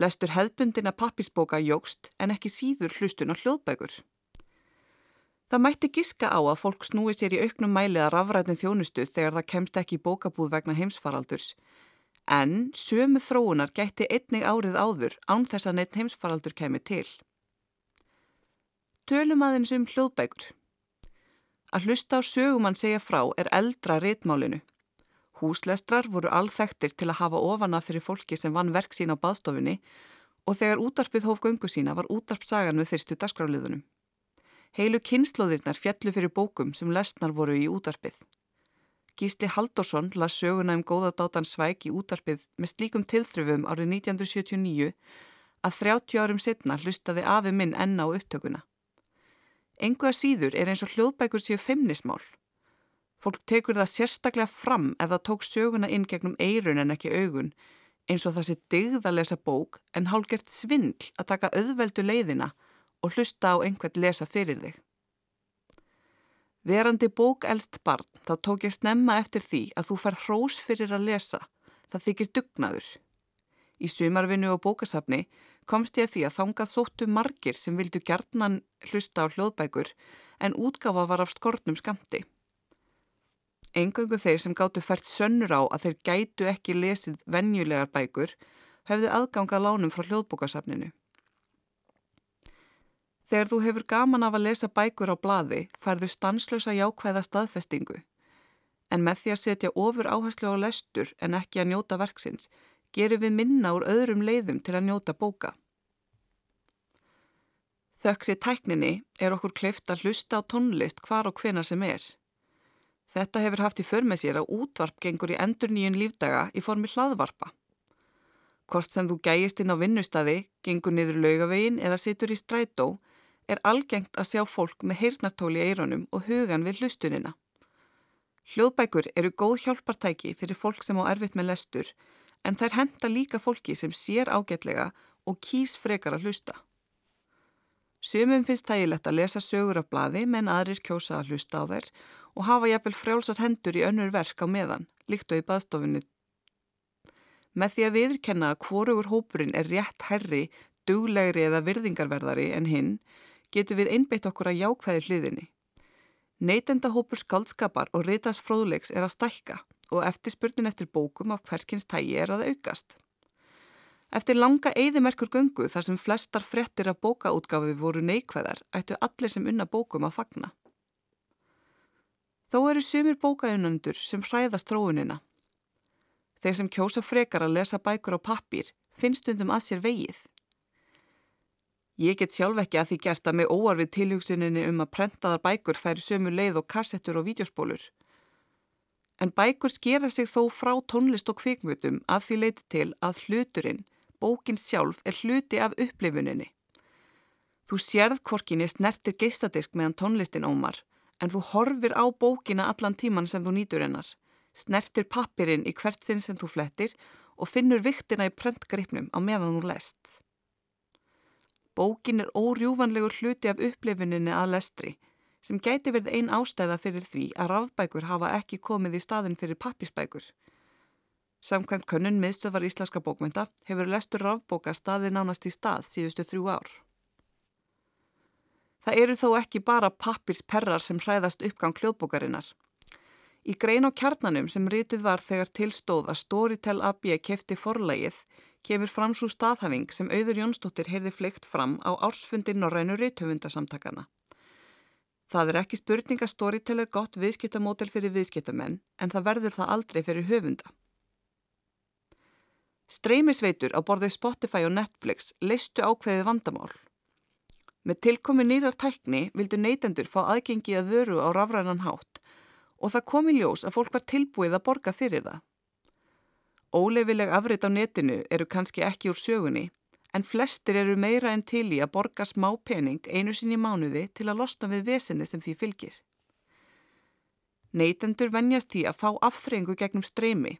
Lestur hefðbundina pappisbóka jógst en ekki síður hlustun á hljóðbækur. Það mætti giska á að fólk snúi sér í auknum mæli að rafræðin þjónustu þegar það kemst ekki í bókabúð vegna heimsfaraldurs. En sömu þróunar gætti einnig árið áður án þess að neitt heimsfaraldur kemi til. Tölum aðeins um hljóðbækur. Að hlusta á sögumann segja frá er eldra réttmálinu. Húslestrar voru alþektir til að hafa ofana fyrir fólki sem vann verk sín á baðstofunni og þegar útarpið hóf göngu sína var útarpsagan við fyrstu dagskráliðunum. Heilu kynnslóðirnar fjallu fyrir bókum sem lesnar voru í útarpið. Gísli Haldorsson las söguna um góðadátan svæk í útarpið með slíkum tilþrifum árið 1979 að 30 árum setna hlustaði afi minn enna á upptökuna. Engu að síður er eins og hljóðbækur séu feimnismál. Fólk tekur það sérstaklega fram ef það tók söguna inn gegnum eirun en ekki augun, eins og það sé digð að lesa bók en hálgert svindl að taka auðveldu leiðina og hlusta á einhvern lesa fyrir þig. Verandi bók elst barn þá tók ég snemma eftir því að þú fær hrós fyrir að lesa, það þykir dugnaður. Í sumarvinu og bókasafni komst ég að því að þangað þóttu margir sem vildu gerðnan hlusta á hljóðbækur en útgafa var af skortnum skamti. Engöngu þeir sem gáttu fært sönnur á að þeir gætu ekki lesið vennjulegar bækur höfðu aðgangað lánum frá hljóðbókasafninu. Þegar þú hefur gaman af að lesa bækur á bladi færðu stanslösa jákvæða staðfestingu en með því að setja ofur áherslu á lestur en ekki að njóta verksins gerum við minna úr öðrum leiðum til að njóta bóka. Þöks í tækninni er okkur kleift að hlusta á tónlist hvar og hvena sem er. Þetta hefur haft í förmið sér að útvarp gengur í endur nýjun lífdaga í formi hlaðvarpa. Hvort sem þú gæjist inn á vinnustadi, gengur niður laugavegin eða situr í strætó, er algengt að sjá fólk með heyrnartóli í eironum og hugan við hlustunina. Hljóðbækur eru góð hjálpartæki fyrir fólk sem á erfitt með lestur en þær henda líka fólki sem sér ágætlega og kýs frekar að hlusta. Sumum finnst þægilegt að lesa sögur af bladi menn aðrir kjósa að hlusta á þær og hafa jafnvel frjálsar hendur í önnur verk á meðan, líkt og í baðstofinni. Með því að viðurkenna að hvorugur hópurinn er rétt herri, duglegri eða virðingarverðari en hinn, getur við einbeitt okkur að jákvæði hliðinni. Neitendahópur skaldskapar og reytas fróðleiks er að stækka og eftirspurnin eftir bókum af hverskins tægi er að aukast. Eftir langa eigðimerkur göngu þar sem flestar frettir af bókaútgafi voru neikvæðar ættu allir sem unna bókum að fagna. Þó eru sumir bókaunandur sem hræðast tróunina. Þeir sem kjósa frekar að lesa bækur á pappir finnst undum að sér vegið. Ég get sjálf ekki að því gert að mig óarfið tilhugsuninni um að prentaðar bækur færi sömu leið og kassettur og vídeospólur. En bækur skera sig þó frá tónlist og kvikmutum að því leiti til að hluturinn bókin sjálf er hluti af upplifuninni. Þú sérð korkinni snertir geistadisk meðan tónlistin ómar, en þú horfir á bókina allan tíman sem þú nýtur hennar, snertir pappirinn í hvert sinn sem þú flettir og finnur viktina í prentgripnum á meðan þú lest. Bókin er órjúvanlegur hluti af upplifuninni að lestri, sem gæti verið ein ástæða fyrir því að rafbækur hafa ekki komið í staðin fyrir pappisbækur. Samkvæmt könnun miðstöðvar íslenska bókmynda hefur lestur rafbóka staði nánast í stað síðustu þrjú ár. Það eru þó ekki bara pappirsperrar sem hræðast uppgang hljóðbókarinnar. Í grein á kjarnanum sem rítið var þegar tilstóð að Storytel AB kefti forlægið kemur fram svo staðhæfing sem auður Jónsdóttir heyrði fleikt fram á ársfundi Norrænu rítöfundasamtakana. Það er ekki spurning að Storytel er gott viðskiptamódel fyrir viðskiptamenn en það verður það aldrei fyrir höfunda. Streymisveitur á borðið Spotify og Netflix leistu ákveðið vandamál. Með tilkomi nýrar tækni vildu neytendur fá aðgengi að vöru á rafrænan hátt og það kom í ljós að fólk var tilbúið að borga fyrir það. Óleifileg afrit á netinu eru kannski ekki úr sögunni en flestir eru meira en til í að borga smá pening einu sinni í mánuði til að losna við vesenni sem því fylgir. Neytendur vennjast í að fá afþrengu gegnum streymi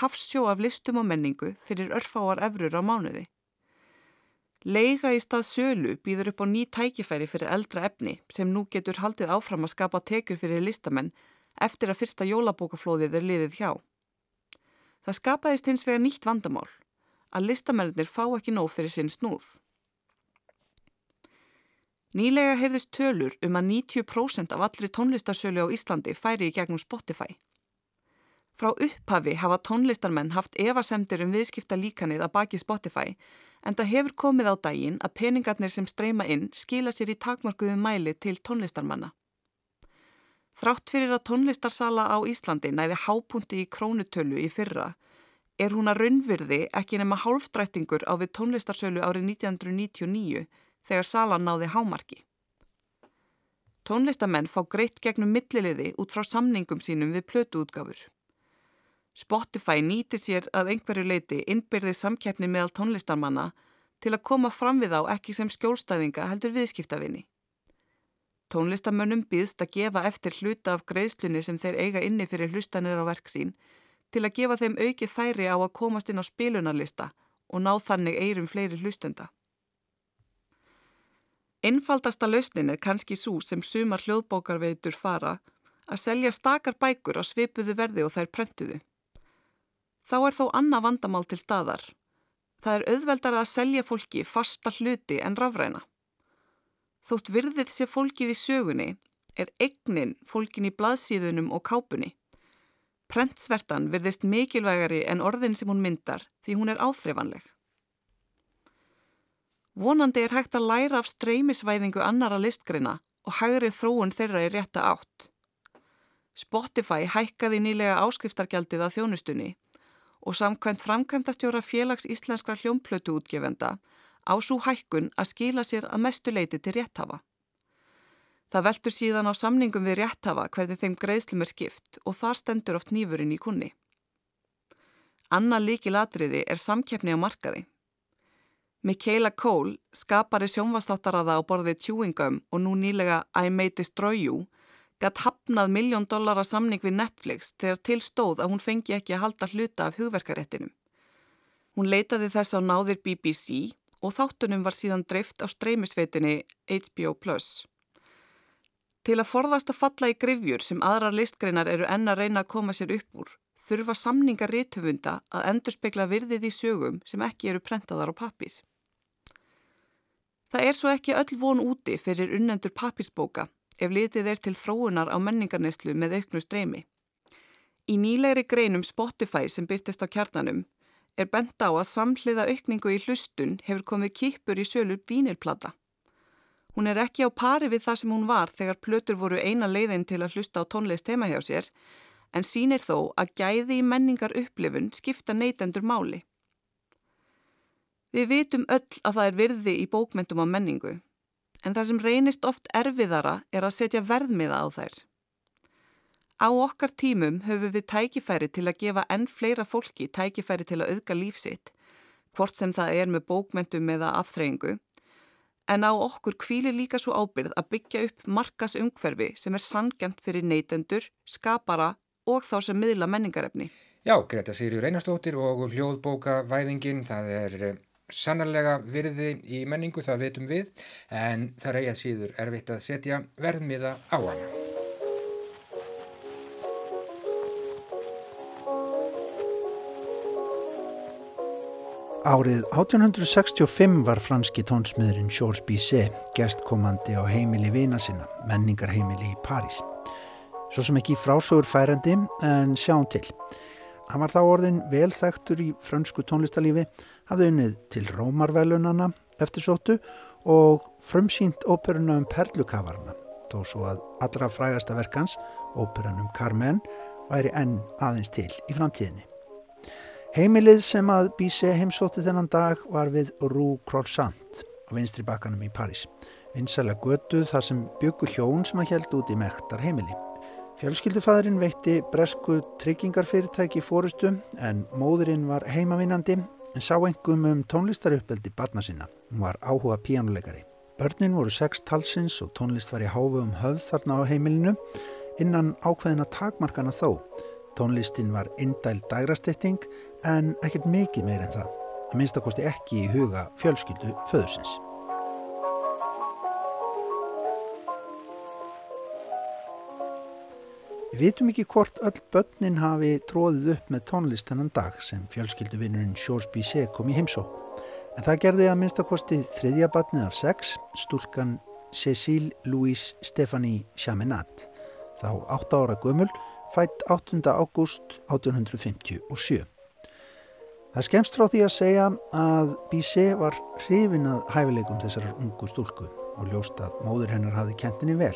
hafsjó af listum og menningu fyrir örfáar efrur á mánuði. Leiga í stað sölu býður upp á ný tækifæri fyrir eldra efni sem nú getur haldið áfram að skapa tekjur fyrir listamenn eftir að fyrsta jólabókaflóðið er liðið hjá. Það skapaðist hins vega nýtt vandamál að listamennir fá ekki nóg fyrir sinn snúð. Nýlega heyrðist tölur um að 90% af allri tónlistarsölu á Íslandi færi í gegnum Spotify. Frá upphafi hafa tónlistarmenn haft evasemdir um viðskipta líkanið að baki Spotify en það hefur komið á daginn að peningarnir sem streyma inn skila sér í takmarkuðum mæli til tónlistarmanna. Þrátt fyrir að tónlistarsala á Íslandi næði hápunti í krónutölu í fyrra er hún að raunvirði ekki nema hálfdrættingur á við tónlistarsölu árið 1999 þegar salan náði hámarki. Tónlistamenn fá greitt gegnum milliliði út frá samningum sínum við plötuútgafur. Spotify nýtir sér að einhverju leiti innbyrði samkeppni meðal tónlistarmanna til að koma fram við á ekki sem skjólstæðinga heldur viðskiptavinni. Tónlistamönnum býðst að gefa eftir hluta af greiðslunni sem þeir eiga inni fyrir hlustanir á verk sín til að gefa þeim auki færi á að komast inn á spilunarlista og ná þannig eirum fleiri hlustenda. Einfaldasta lausnin er kannski svo sem sumar hljóðbókarveitur fara að selja stakar bækur á svipuðu verði og þær prentuðu. Þá er þó annað vandamál til staðar. Það er auðveldar að selja fólki fasta hluti en rafræna. Þótt virðið sé fólkið í sögunni er eignin fólkin í blaðsíðunum og kápunni. Prentsvertan virðist mikilvægari en orðin sem hún myndar því hún er áþreifanleg. Vonandi er hægt að læra af streymisvæðingu annara listgrina og hægri þróun þeirra í rétta átt. Spotify hækkaði nýlega áskriftargjaldið að þjónustunni og samkvæmt framkvæmdastjóra félags íslenskra hljómplötu útgefenda á svo hækkun að skila sér að mestu leiti til rétthafa. Það veltur síðan á samningum við rétthafa hverði þeim greiðslum er skipt og þar stendur oft nýfurinn í kunni. Anna líki latriði er samkeppni á markaði. Michaela Cole, skapari sjónvastáttaraða á borðið Chewing Gum og nú nýlega I May Destroy You, gætt hafnað miljón dollara samning við Netflix þegar til stóð að hún fengi ekki að halda hluta af hugverkaréttinum. Hún leitaði þess á náðir BBC og þáttunum var síðan dreift á streymisveitinni HBO+. Til að forðast að falla í grifjur sem aðrar listgreinar eru enn að reyna að koma sér upp úr, þurfa samningar rítöfunda að endurspegla virðið í sögum sem ekki eru prentaðar á pappir. Það er svo ekki öll von úti fyrir unnendur pappirsbóka ef litið er til þróunar á menningarneslu með auknu streymi. Í nýlegri greinum Spotify sem byrtist á kjarnanum er bent á að samhliða aukningu í hlustun hefur komið kipur í sölu vínilplata. Hún er ekki á pari við það sem hún var þegar plötur voru eina leiðin til að hlusta á tónlist heima hjá sér en sínir þó að gæði í menningar upplifun skipta neytendur máli. Við vitum öll að það er virði í bókmentum á menningu en það sem reynist oft erfiðara er að setja verðmiða á þær. Á okkar tímum höfum við tækifæri til að gefa enn fleira fólki tækifæri til að auðga lífsitt, hvort sem það er með bókmentum eða afþreyingu, en á okkur kvílir líka svo ábyrð að byggja upp markas umhverfi sem er sangjant fyrir neytendur, skapara og þá sem miðla menningarefni. Já, Greta Sýrjur Einarstóttir og hljóðbóka væðingin, það er eh, sannarlega virði í menningu, það veitum við, en það eigað síður erfitt að setja verðmiða á hana. Árið 1865 var franski tónsmiðurinn Georges Bizet gestkomandi á heimili vina sinna, menningarheimili í París. Svo sem ekki frásögur færandi en sjáum til. Hann var þá orðin velþægtur í frönsku tónlistalífi, hafði unnið til Rómarvelunana eftir sóttu og frumsýnt óperuna um Perlukavarna, þó svo að allra frægasta verkans, óperan um Carmen, væri enn aðeins til í framtíðinni. Heimilið sem að Bíse heimsótti þennan dag var við Rue Croissant á vinstri bakkanum í París. Vinsæla götu þar sem byggu hjón sem að held út í mektar heimili. Fjölskyldufæðurinn veitti bresku tryggingarfyrirtæki fórustu en móðurinn var heimavinnandi en sá engum um tónlistaruppeldi barna sinna. Hún var áhuga píjánuleikari. Börnin voru sex talsins og tónlist var í háfu um höfð þarna á heimilinu innan ákveðina takmarkana þó. Tónlistin var indæl dagrastetting en ekkert mikið meir en það. Það minnst að kosti ekki í huga fjölskyldu föðusins. Við vitum ekki hvort öll börnin hafi tróðið upp með tónlist þennan dag sem fjölskylduvinnurinn Georges Bizet kom í heimsó. En það gerði að minnst að kosti þriðja barnið af sex, stúlkan Cécile Louise Stéphanie Chaminade. Þá 8 ára gömul, fætt 8. ágúst 1857. Það skemst frá því að segja að Bizet var hrifin að hæfileikum þessar ungu stúlku og ljóst að móður hennar hafði kentinni vel,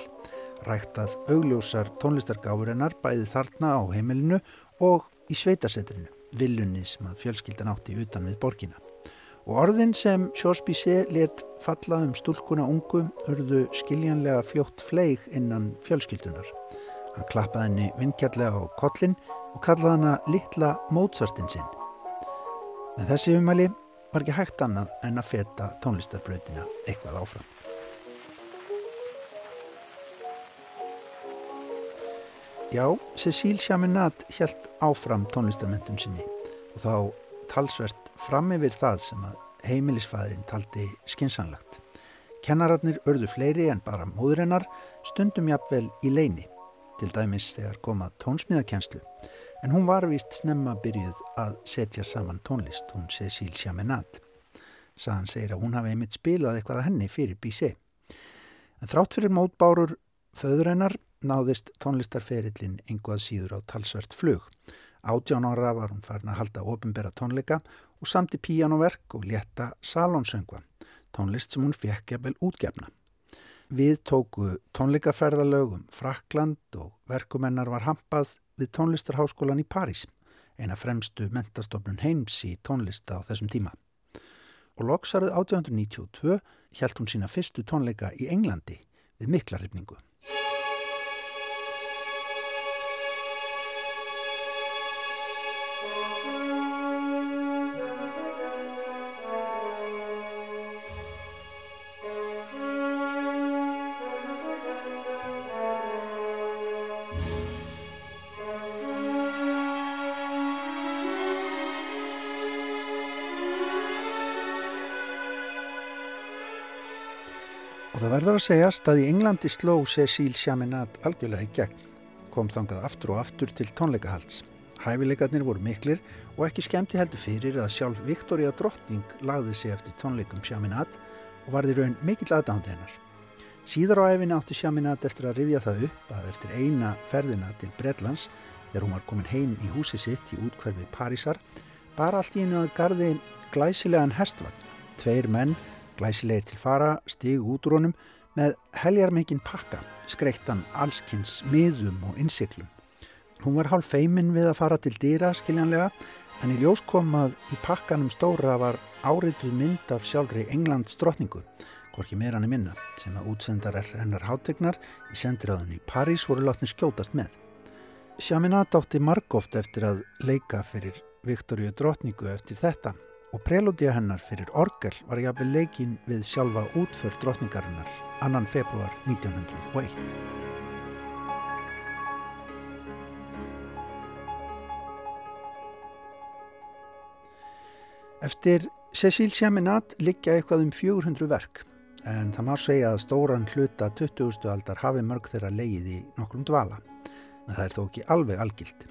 rægt að augljósar tónlistargáfur hennar bæði þarna á heimilinu og í sveitasetrinu, villunni sem að fjölskyldan átti utan við borgina. Og orðin sem Sjós Bizet let falla um stúlkuna ungu urðu skiljanlega fljótt fleig innan fjölskyldunar. Hann klappaði henni vingjarlega á kollin og kallaði hana litla Mozartin sinn Með þessi umæli var ekki hægt annað en að feta tónlistarbröðina eitthvað áfram. Já, Cecil Chaminade helt áfram tónlistarmentun sinni og þá talsvert fram yfir það sem að heimilisfæðurinn taldi skinsanlagt. Kennararnir örðu fleiri en bara móðurinnar stundum jafnvel í leini, til dæmis þegar komað tónsmíðakenslu En hún var vist snemma byrjuð að setja saman tónlist, hún Cecil Chaminade. Saðan segir að hún hafi einmitt spilað eitthvað að henni fyrir Bizet. En þrátt fyrir mótbárur föðurennar náðist tónlistarferillin einhvað síður á talsvert flug. Átján ára var hún farin að halda ofinbera tónleika og samti píjánoverk og leta salonsöngva, tónlist sem hún fekk jafnvel útgefna. Við tóku tónleikaferðalögum Frakland og verkumennar var hampað við tónlistarháskólan í París, eina fremstu mentastofnun heims í tónlista á þessum tíma. Og loksarið 1892 hjælt hún sína fyrstu tónleika í Englandi við mikla verður að segjast að í Englandi sló Cecil Chaminade algjörlega í gegn, kom þangað aftur og aftur til tónleikahalds. Hæfileikarnir voru miklir og ekki skemmti heldur fyrir að sjálf Victoria Drottning lagði sig eftir tónleikum Chaminade og varði raun mikill aðdándi hennar. Síðar á æfinni átti Sjaminat eftir að rifja það upp að eftir eina ferðina til Bredlands, þegar hún var komin heim í húsi sitt í útkverfi Parísar, bara allt í einu að gardi glæsilegan hestvagn. Tveir menn, glæsilegir til fara, stig út úr honum með heljarmikinn pakka, skreittan allskynns miðum og innsiklum. Hún var hálf feiminn við að fara til dýra, skiljanlega, en í ljós kom að í pakkanum stóra var árituð mynd af sjálfri Englands drotningu, hvorki meira hann í minna, sem að útsendarar hennar hátegnar í sendiráðunni í París voru látni skjótast með. Sjaminat átti margóft eftir að leika fyrir Viktoríu drotningu eftir þetta og prelúdía hennar fyrir orgel var jafnveg leikin við sjálfa útför drotningarinnar annan februar 1901. Eftir Cecil Chaminade liggja eitthvað um 400 verk en það má segja að stóran hluta 20. aldar hafi mörg þeirra leið í nokkrum dvala. En það er þó ekki alveg algilt.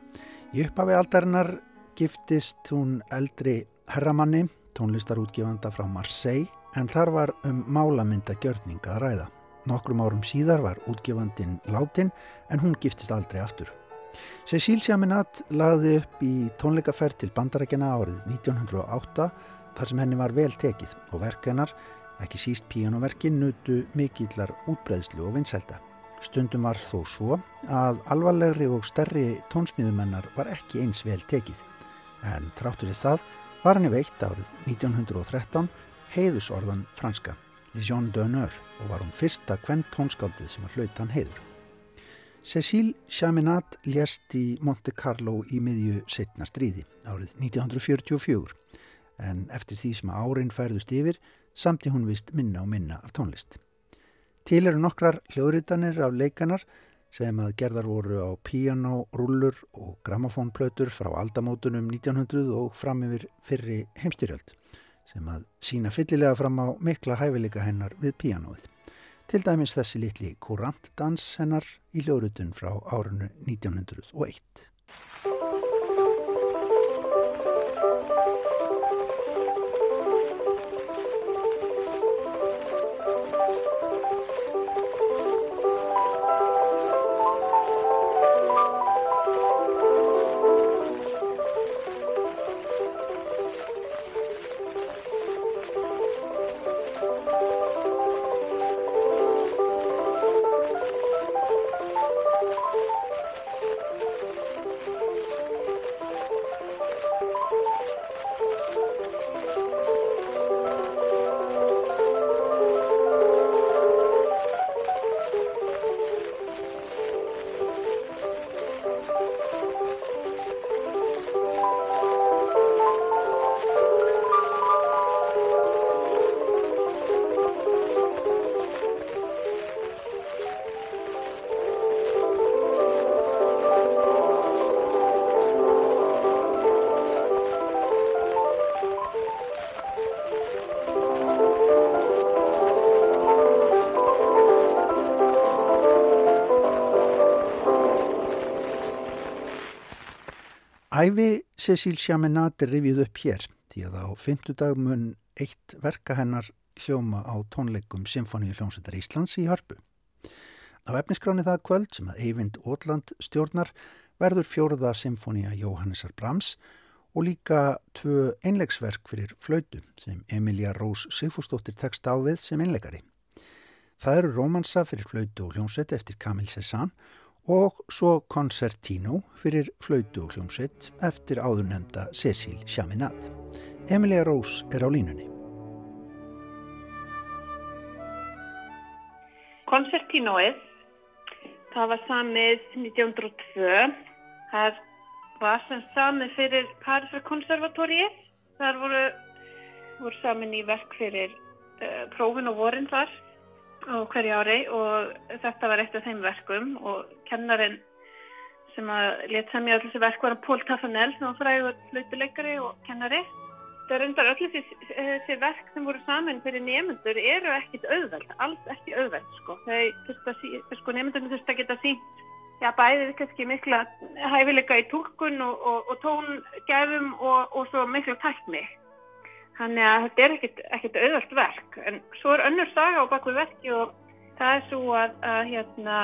Í upphafi aldarinnar giftist hún eldri herramanni, tónlistarútgifanda frá Marseille en þar var um málamynda gjörning að ræða. Nokkrum árum síðar var útgifandin látin en hún giftist aldrei aftur. Cecil Chaminade laði upp í tónleikaferð til bandarækjana árið 1908 þar sem henni var vel tekið og verk hennar, ekki síst píjónuverkin, nutu mikillar útbreðslu og vinsælda. Stundum var þó svo að alvarlegri og stærri tónsmíðumennar var ekki eins vel tekið. En tráttur í það var henni veitt árið 1913 heiðusorðan franska, Légion d'honneur og var hún fyrsta kvent tónskáldið sem að hlauta hann heiður. Cecil Chaminade lést í Monte Carlo í miðju setna stríði árið 1944 en eftir því sem árin færðust yfir samti hún vist minna og minna af tónlist. Til eru nokkrar hljóðritanir af leikanar sem að gerðar voru á piano, rullur og gramofónplötur frá aldamótunum 1900 og fram yfir fyrri heimstyrjöld sem að sína fyllilega fram á mikla hæfileika hennar við pianoið. Til dæmis þessi litli kurantdans hennar í hljóðrutun frá árunnu 1901. Æfi Cecil Chaminade rivið upp hér því að á fymtudag mun eitt verka hennar hljóma á tónleikum Symfóníu hljómsveitar Íslands í Hörpu. Á efniskráni það kvöld sem að Eyvind Ótland stjórnar verður fjóruða Symfónía Jóhannesar Brahms og líka tvö einlegsverk fyrir flautu sem Emilia Rós Sigfúsdóttir tekst á við sem einlegari. Það eru romansa fyrir flautu og hljómsveit eftir Camille Cézanne og svo Concertino fyrir flautu og hljómsveit eftir áðurnemda Cecil Chaminade. Emilia Rose er á línunni. Concertinoið, það var samið 1902. Það var sem samið fyrir Parísar konservatóriið. Það voru, voru samin í verk fyrir uh, prófin og vorin þar á hverju ári og þetta var eitt af þeim verkum og kennarinn sem að let semja allir þessi verk var Pól Taffanell sem var frægur flautuleikari og kennari. Það er undar öll þessi verk sem voru saman fyrir nefnendur eru ekkit auðveld, alls ekki auðveld sko. Þau, sko nefnendurinn þurft að geta sínt, já bæðið kannski mikla hæfileika í tólkun og, og, og tóngefum og, og svo mikla tækni. Þannig að þetta er ekkert, auðvart verk, en svo er önnur saga á bakvið verki og Það er svo að, að, hérna,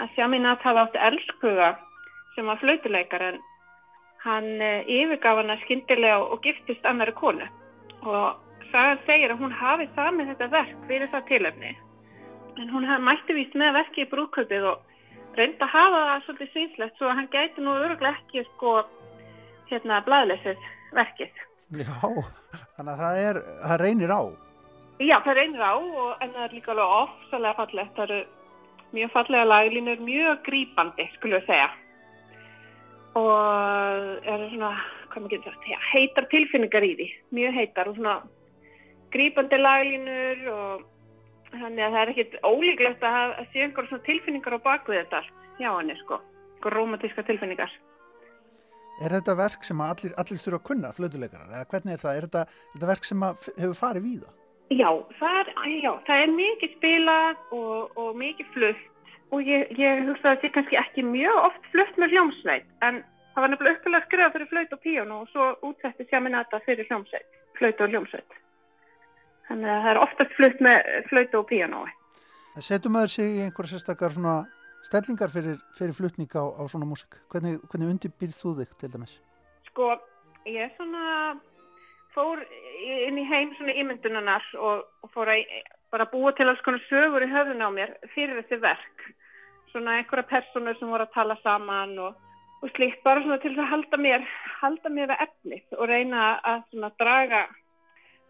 að Sjaminat hafa átt elskuga sem var flautuleikar en hann eh, yfirgaf hana skyndilega og giftist annari konu. Og sagan segir að hún hafi það með þetta verk fyrir það tilöfni en hún mætti vist með verki í brúköpið og reynda að hafa það svolítið svinslegt svo að hann gæti nú öruglega ekki sko hérna blæðleysið verkið. Já, þannig að það, er, það reynir á. Já, það reynir á og, en það er líka alveg ofsalega fallegt. Það eru mjög fallega laglínur, mjög grípandi, skulle við segja. Og eru svona, hvað maður getur sagt, ja, heitar tilfinningar í því, mjög heitar og svona grípandi laglínur og þannig að það er ekkit ólíklegt að, að sé einhverjum svona tilfinningar á bakvið þetta hjá henni, sko, romantíska tilfinningar. Er þetta verk sem allir, allir þurfa að kunna, flötuleikarar, eða hvernig er það? Er þetta, þetta verk sem hefur farið við það? Já, já, það er mikið spilað og, og mikið flutt og ég, ég hugsa að þetta er kannski ekki mjög oft flutt með hljómsveit en það var nefnilega uppilega að skrifa fyrir flöut og píón og svo útsetti sjaminata fyrir hljómsveit, flöut og hljómsveit. Þannig að það er oftast flutt með flöut og píónói. Setum maður sig í einhverja sérstakar svona stellingar fyrir, fyrir flutning á, á svona músik? Hvernig, hvernig undirbyrð þú þig til dæmis? Sko, ég svona fór inn í heim svona ímyndunanar og, og fór að bara búa til alls konar sögur í höfðun á mér fyrir þessi verk. Svona einhverja personur sem voru að tala saman og, og slíkt bara svona til að halda mér, halda mér við efnið og reyna að svona draga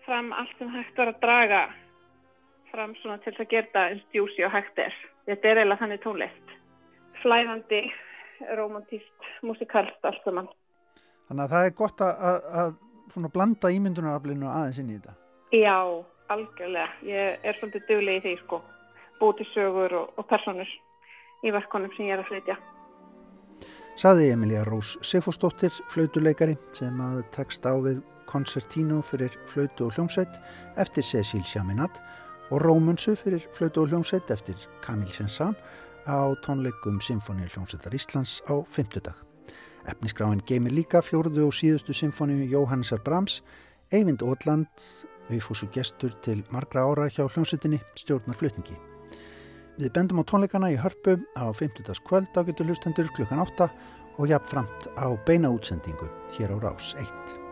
fram allt sem hægt var að draga fram svona til að gera það eins djúsi og hægt er. Þetta er eiginlega þannig tónlist. Flæðandi, romantíst, musikalst, allt saman. Þannig að það er gott að, að, að blanda ímyndunaraflinu aðeins inn í þetta. Já, algjörlega. Ég er svolítið döguleg í því, sko. Búti sögur og, og personur í verkonum sem ég er að flytja. Saði Emilia Rós Seyfúsdóttir, flautuleikari, sem að tekst á við koncertínu fyrir flautu og hljómsveit eftir Cecil Chaminade og Rómunsu fyrir flötu og hljómsveit eftir Kamil Sensan á tónleikum Symfóni hljómsveitar Íslands á fymtudag. Efniskráin geymir líka fjóruðu og síðustu symfóni Jóhannesar Brahms, Eyvind Óland, auðfúsu gestur til margra ára hjá hljómsveitinni stjórnar flutningi. Við bendum á tónleikana í hörpu á fymtudags kvöld á getur hlustendur klukkan 8 og jafnframt á beina útsendingu hér á Rás 1.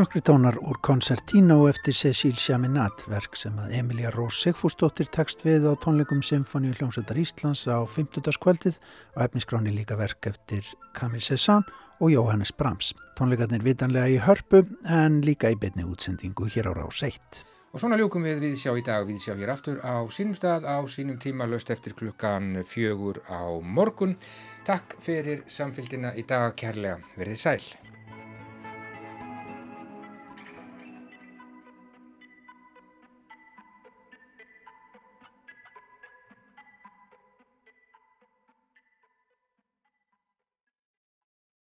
Nokkri tónar úr Concertino eftir Cecil Chaminade, verk sem að Emilia Rós Sigfúsdóttir tekst við á tónleikum Symfóníu hljómsveitar Íslands á 50. kvöldið og efniskráni líka verk eftir Camille Cézanne og Jóhannes Brahms. Tónleikarnir vitanlega í hörpu en líka í beinni útsendingu hér á Rás 1. Og svona ljúkum við við sjá í dag, við sjá hér aftur á sínum stað á sínum tíma löst eftir klukkan fjögur á morgun. Takk fyrir samfélgina í dag kærlega, verðið sæl.